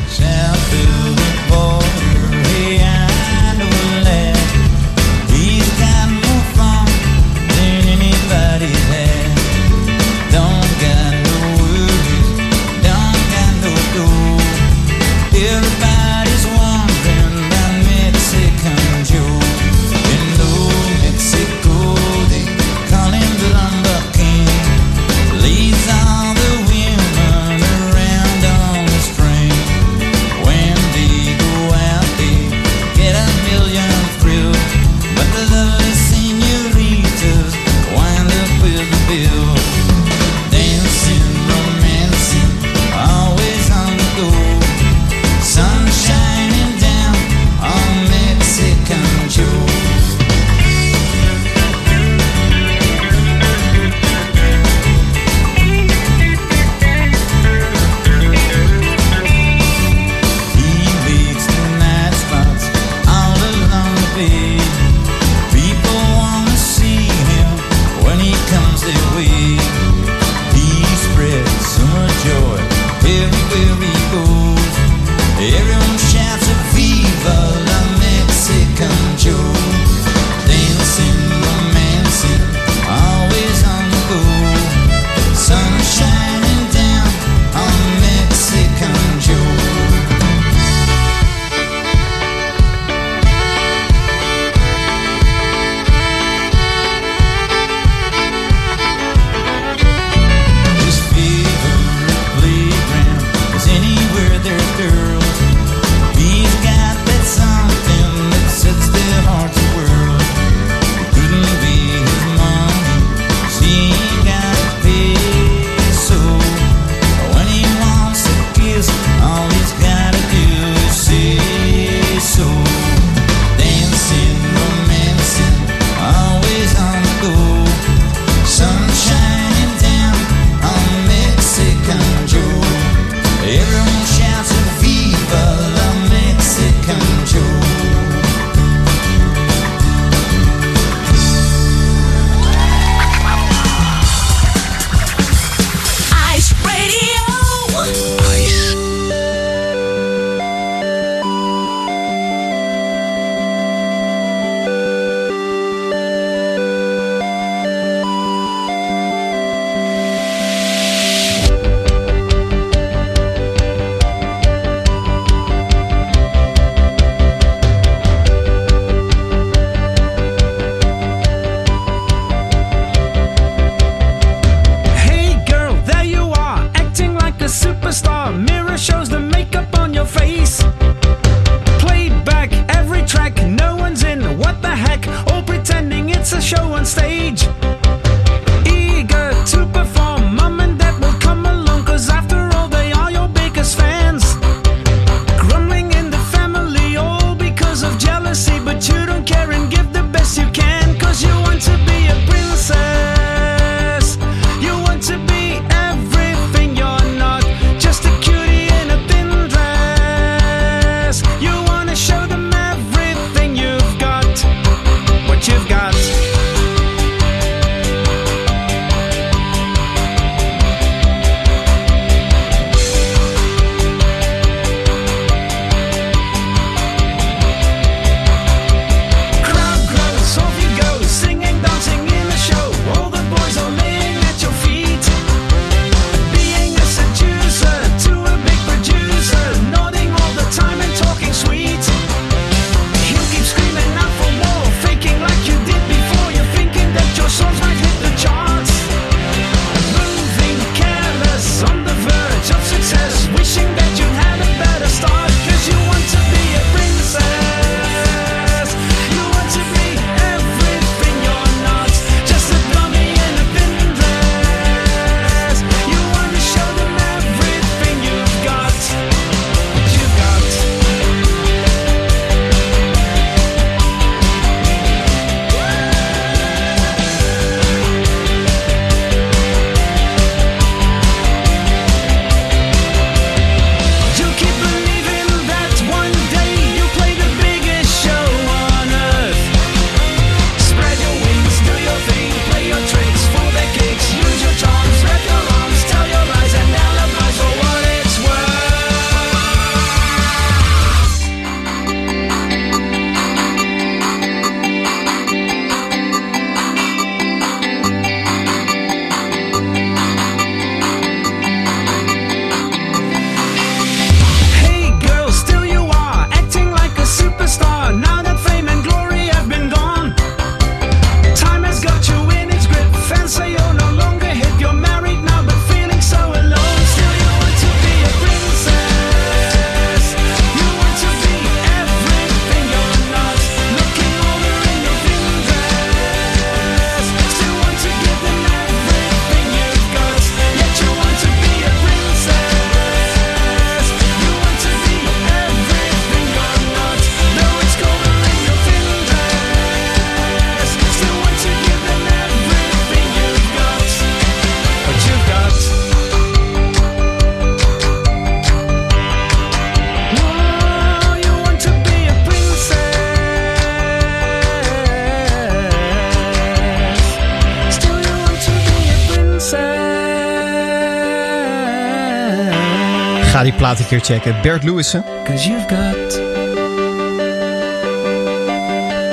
Plaat een keer checken. Bert Lewissen. You've got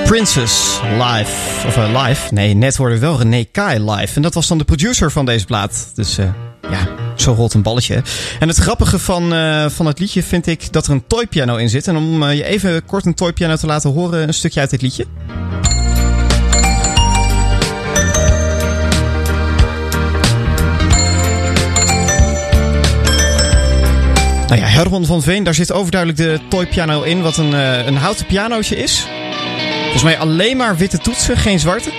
Princess live. Of eh, live. Nee, net hoorde wel René Kai live. En dat was dan de producer van deze plaat. Dus eh, ja, zo rolt een balletje. En het grappige van, eh, van het liedje vind ik dat er een toypiano in zit. En om je even kort een toypiano te laten horen, een stukje uit dit liedje. Nou ja, Herman van Veen, daar zit overduidelijk de toypiano in, wat een, eh, een houten pianootje is. Volgens mij alleen maar witte toetsen, geen zwarte.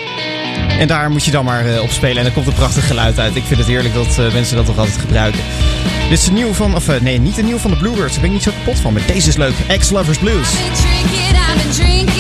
En daar moet je dan maar eh, op spelen en dan komt een prachtig geluid uit. Ik vind het heerlijk dat eh, mensen dat toch altijd gebruiken. Dit is de nieuw van, of nee, niet de nieuw van de Bluebirds. Daar ben ik niet zo kapot van, maar deze is leuk. Ex-Lovers Blues. Drinking, I've been drinking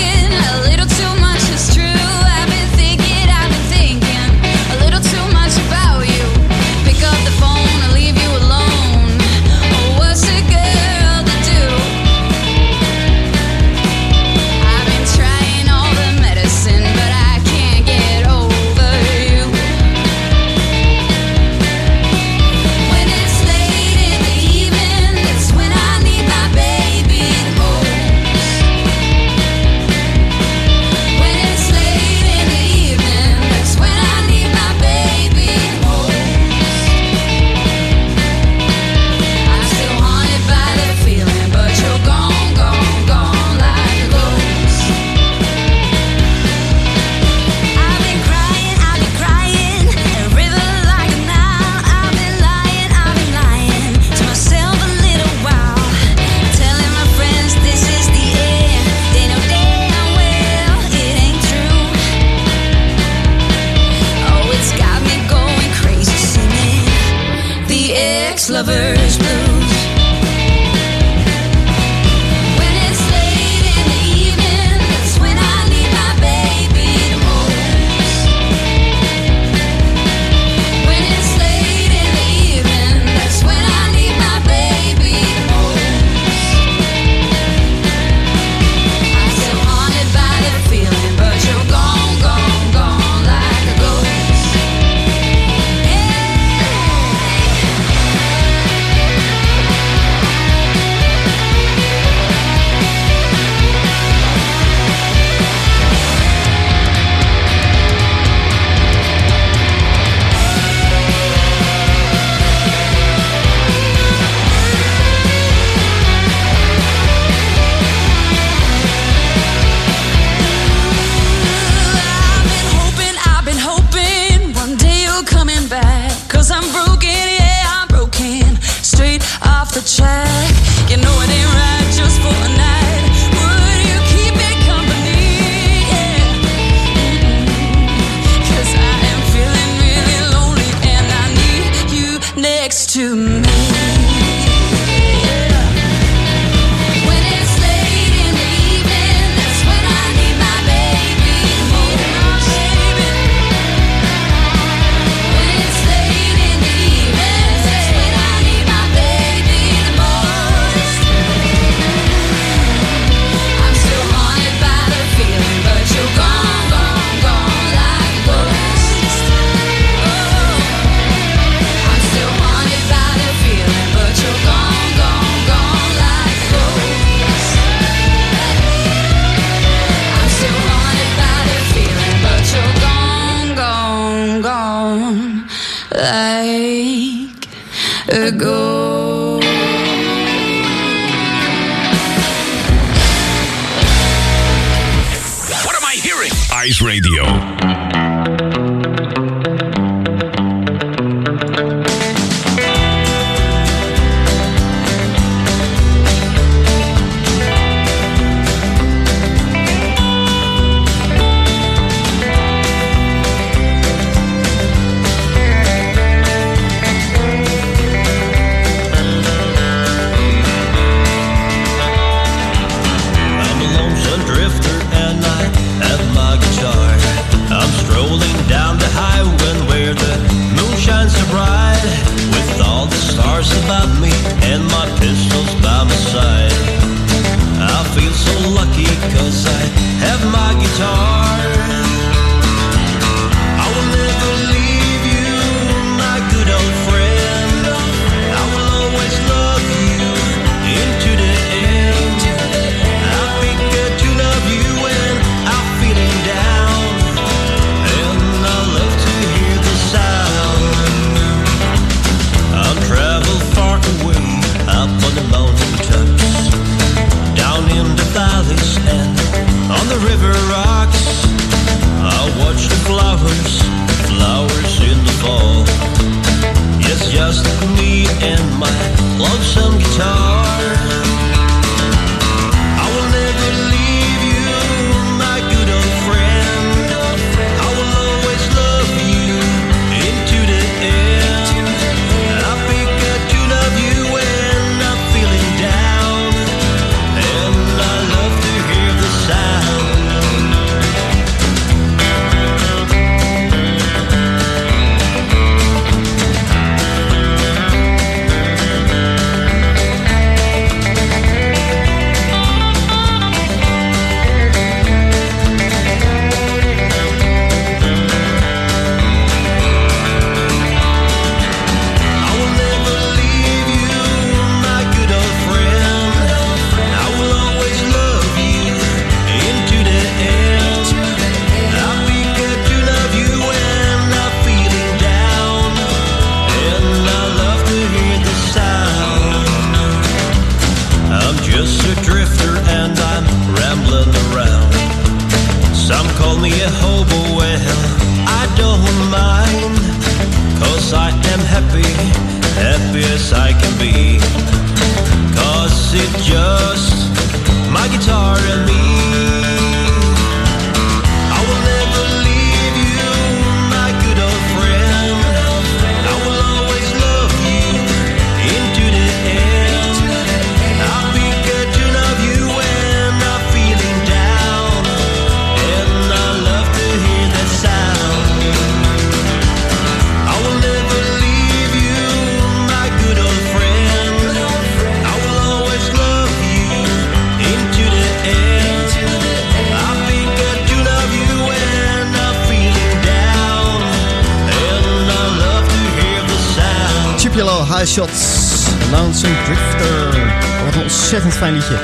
Drifter. Wat een ontzettend fijn liedje.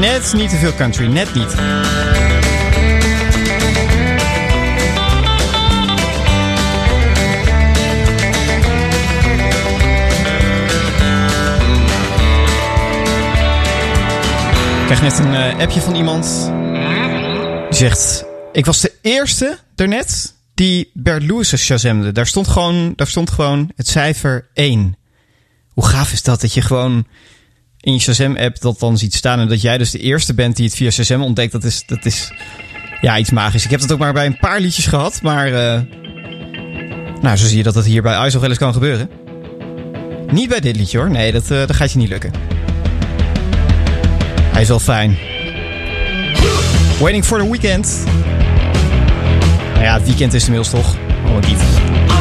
Net niet te veel country, net niet. Ik krijg net een eh, appje van iemand. Die zegt: Ik was de eerste daarnet die Bert Lewis shazamde. Daar stond gewoon, daar stond gewoon het cijfer 1. Hoe gaaf is dat? Dat je gewoon in je Shazam-app dat dan ziet staan. En dat jij dus de eerste bent die het via Shazam ontdekt. Dat is, dat is ja, iets magisch. Ik heb dat ook maar bij een paar liedjes gehad. Maar eh, nou, zo zie je dat het hier bij nog wel eens kan gebeuren. Niet bij dit liedje hoor. Nee, dat, eh, dat gaat je niet lukken. Hij is wel fijn. Waiting for the weekend. Nou ja, het weekend is inmiddels toch. Oh, niet.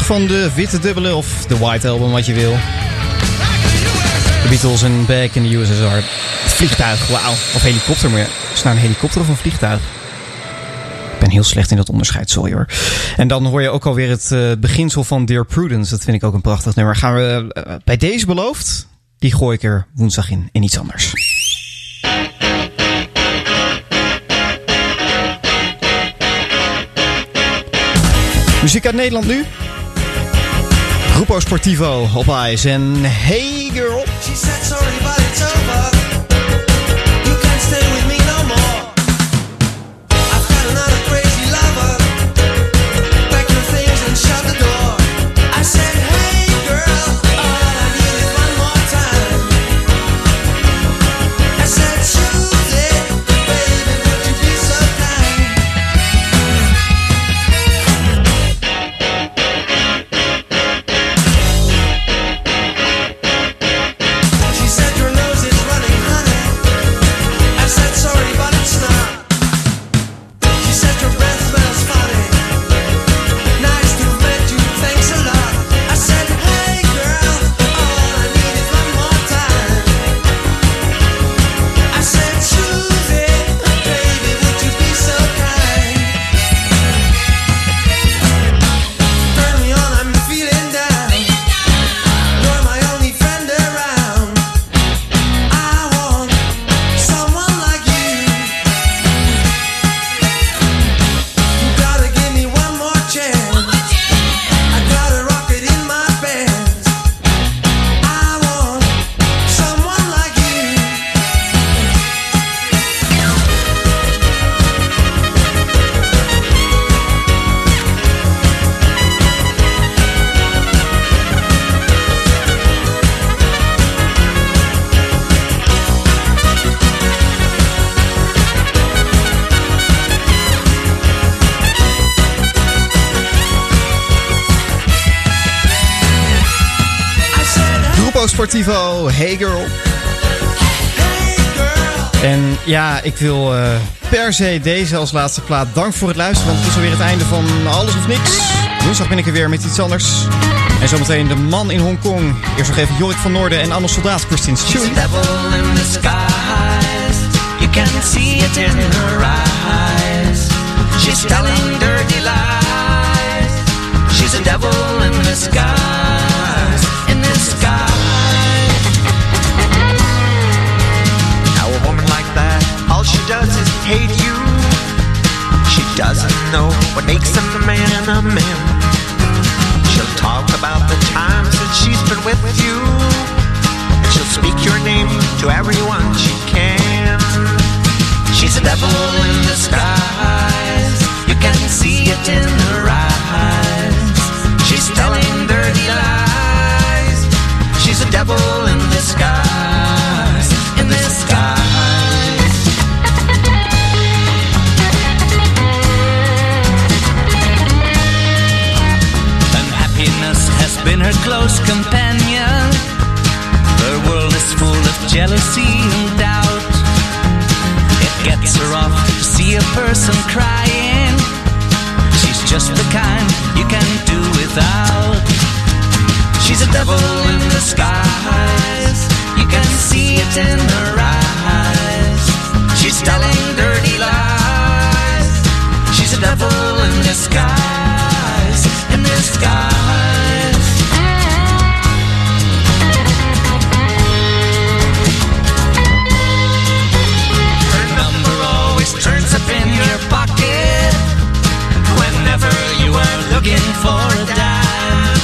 Van de witte dubbele of de White Album, wat je wil. De Beatles en Back in the USSR. Vliegtuig, wauw. Of helikopter, maar is nou een helikopter of een vliegtuig? Ik ben heel slecht in dat onderscheid, sorry hoor. En dan hoor je ook alweer het eh, beginsel van Dear Prudence. Dat vind ik ook een prachtig nummer. Gaan we eh, bij deze beloofd? Die gooi ik er woensdag in, in iets anders. Muziek uit Nederland nu. Grupo Sportivo op Ice en Hey Girl. She said sorry, but it's over. Hey Girl. En ja, ik wil eh, per se deze als laatste plaat. Dank voor het luisteren, want het is alweer het einde van Alles of Niks. Woensdag ben ik er weer met iets anders. En zometeen de man in Hongkong. Eerst nog even Jorik van Noorden en Anne Soldaat, Christine's She's Tune. You can see it in her eyes. She's telling dirty lies. She's a devil in disguise. Does is hate you. She doesn't know what makes a man a man. She'll talk about the times that she's been with you. And she'll speak your name to everyone she can. She's a devil in disguise. You can see it in her eyes. She's telling dirty lies. She's a devil in disguise. Been her close companion. Her world is full of jealousy and doubt. It gets her off to see a person crying. She's just the kind you can do without. She's a devil in disguise. You can see it in her eyes. She's telling dirty lies. She's a devil in disguise. In disguise. Looking for a dime.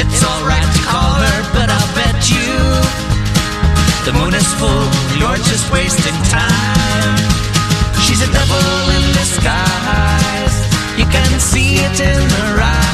It's alright to call her, but I'll bet you the moon is full, you're just wasting time. She's a devil in disguise. You can see it in her eyes.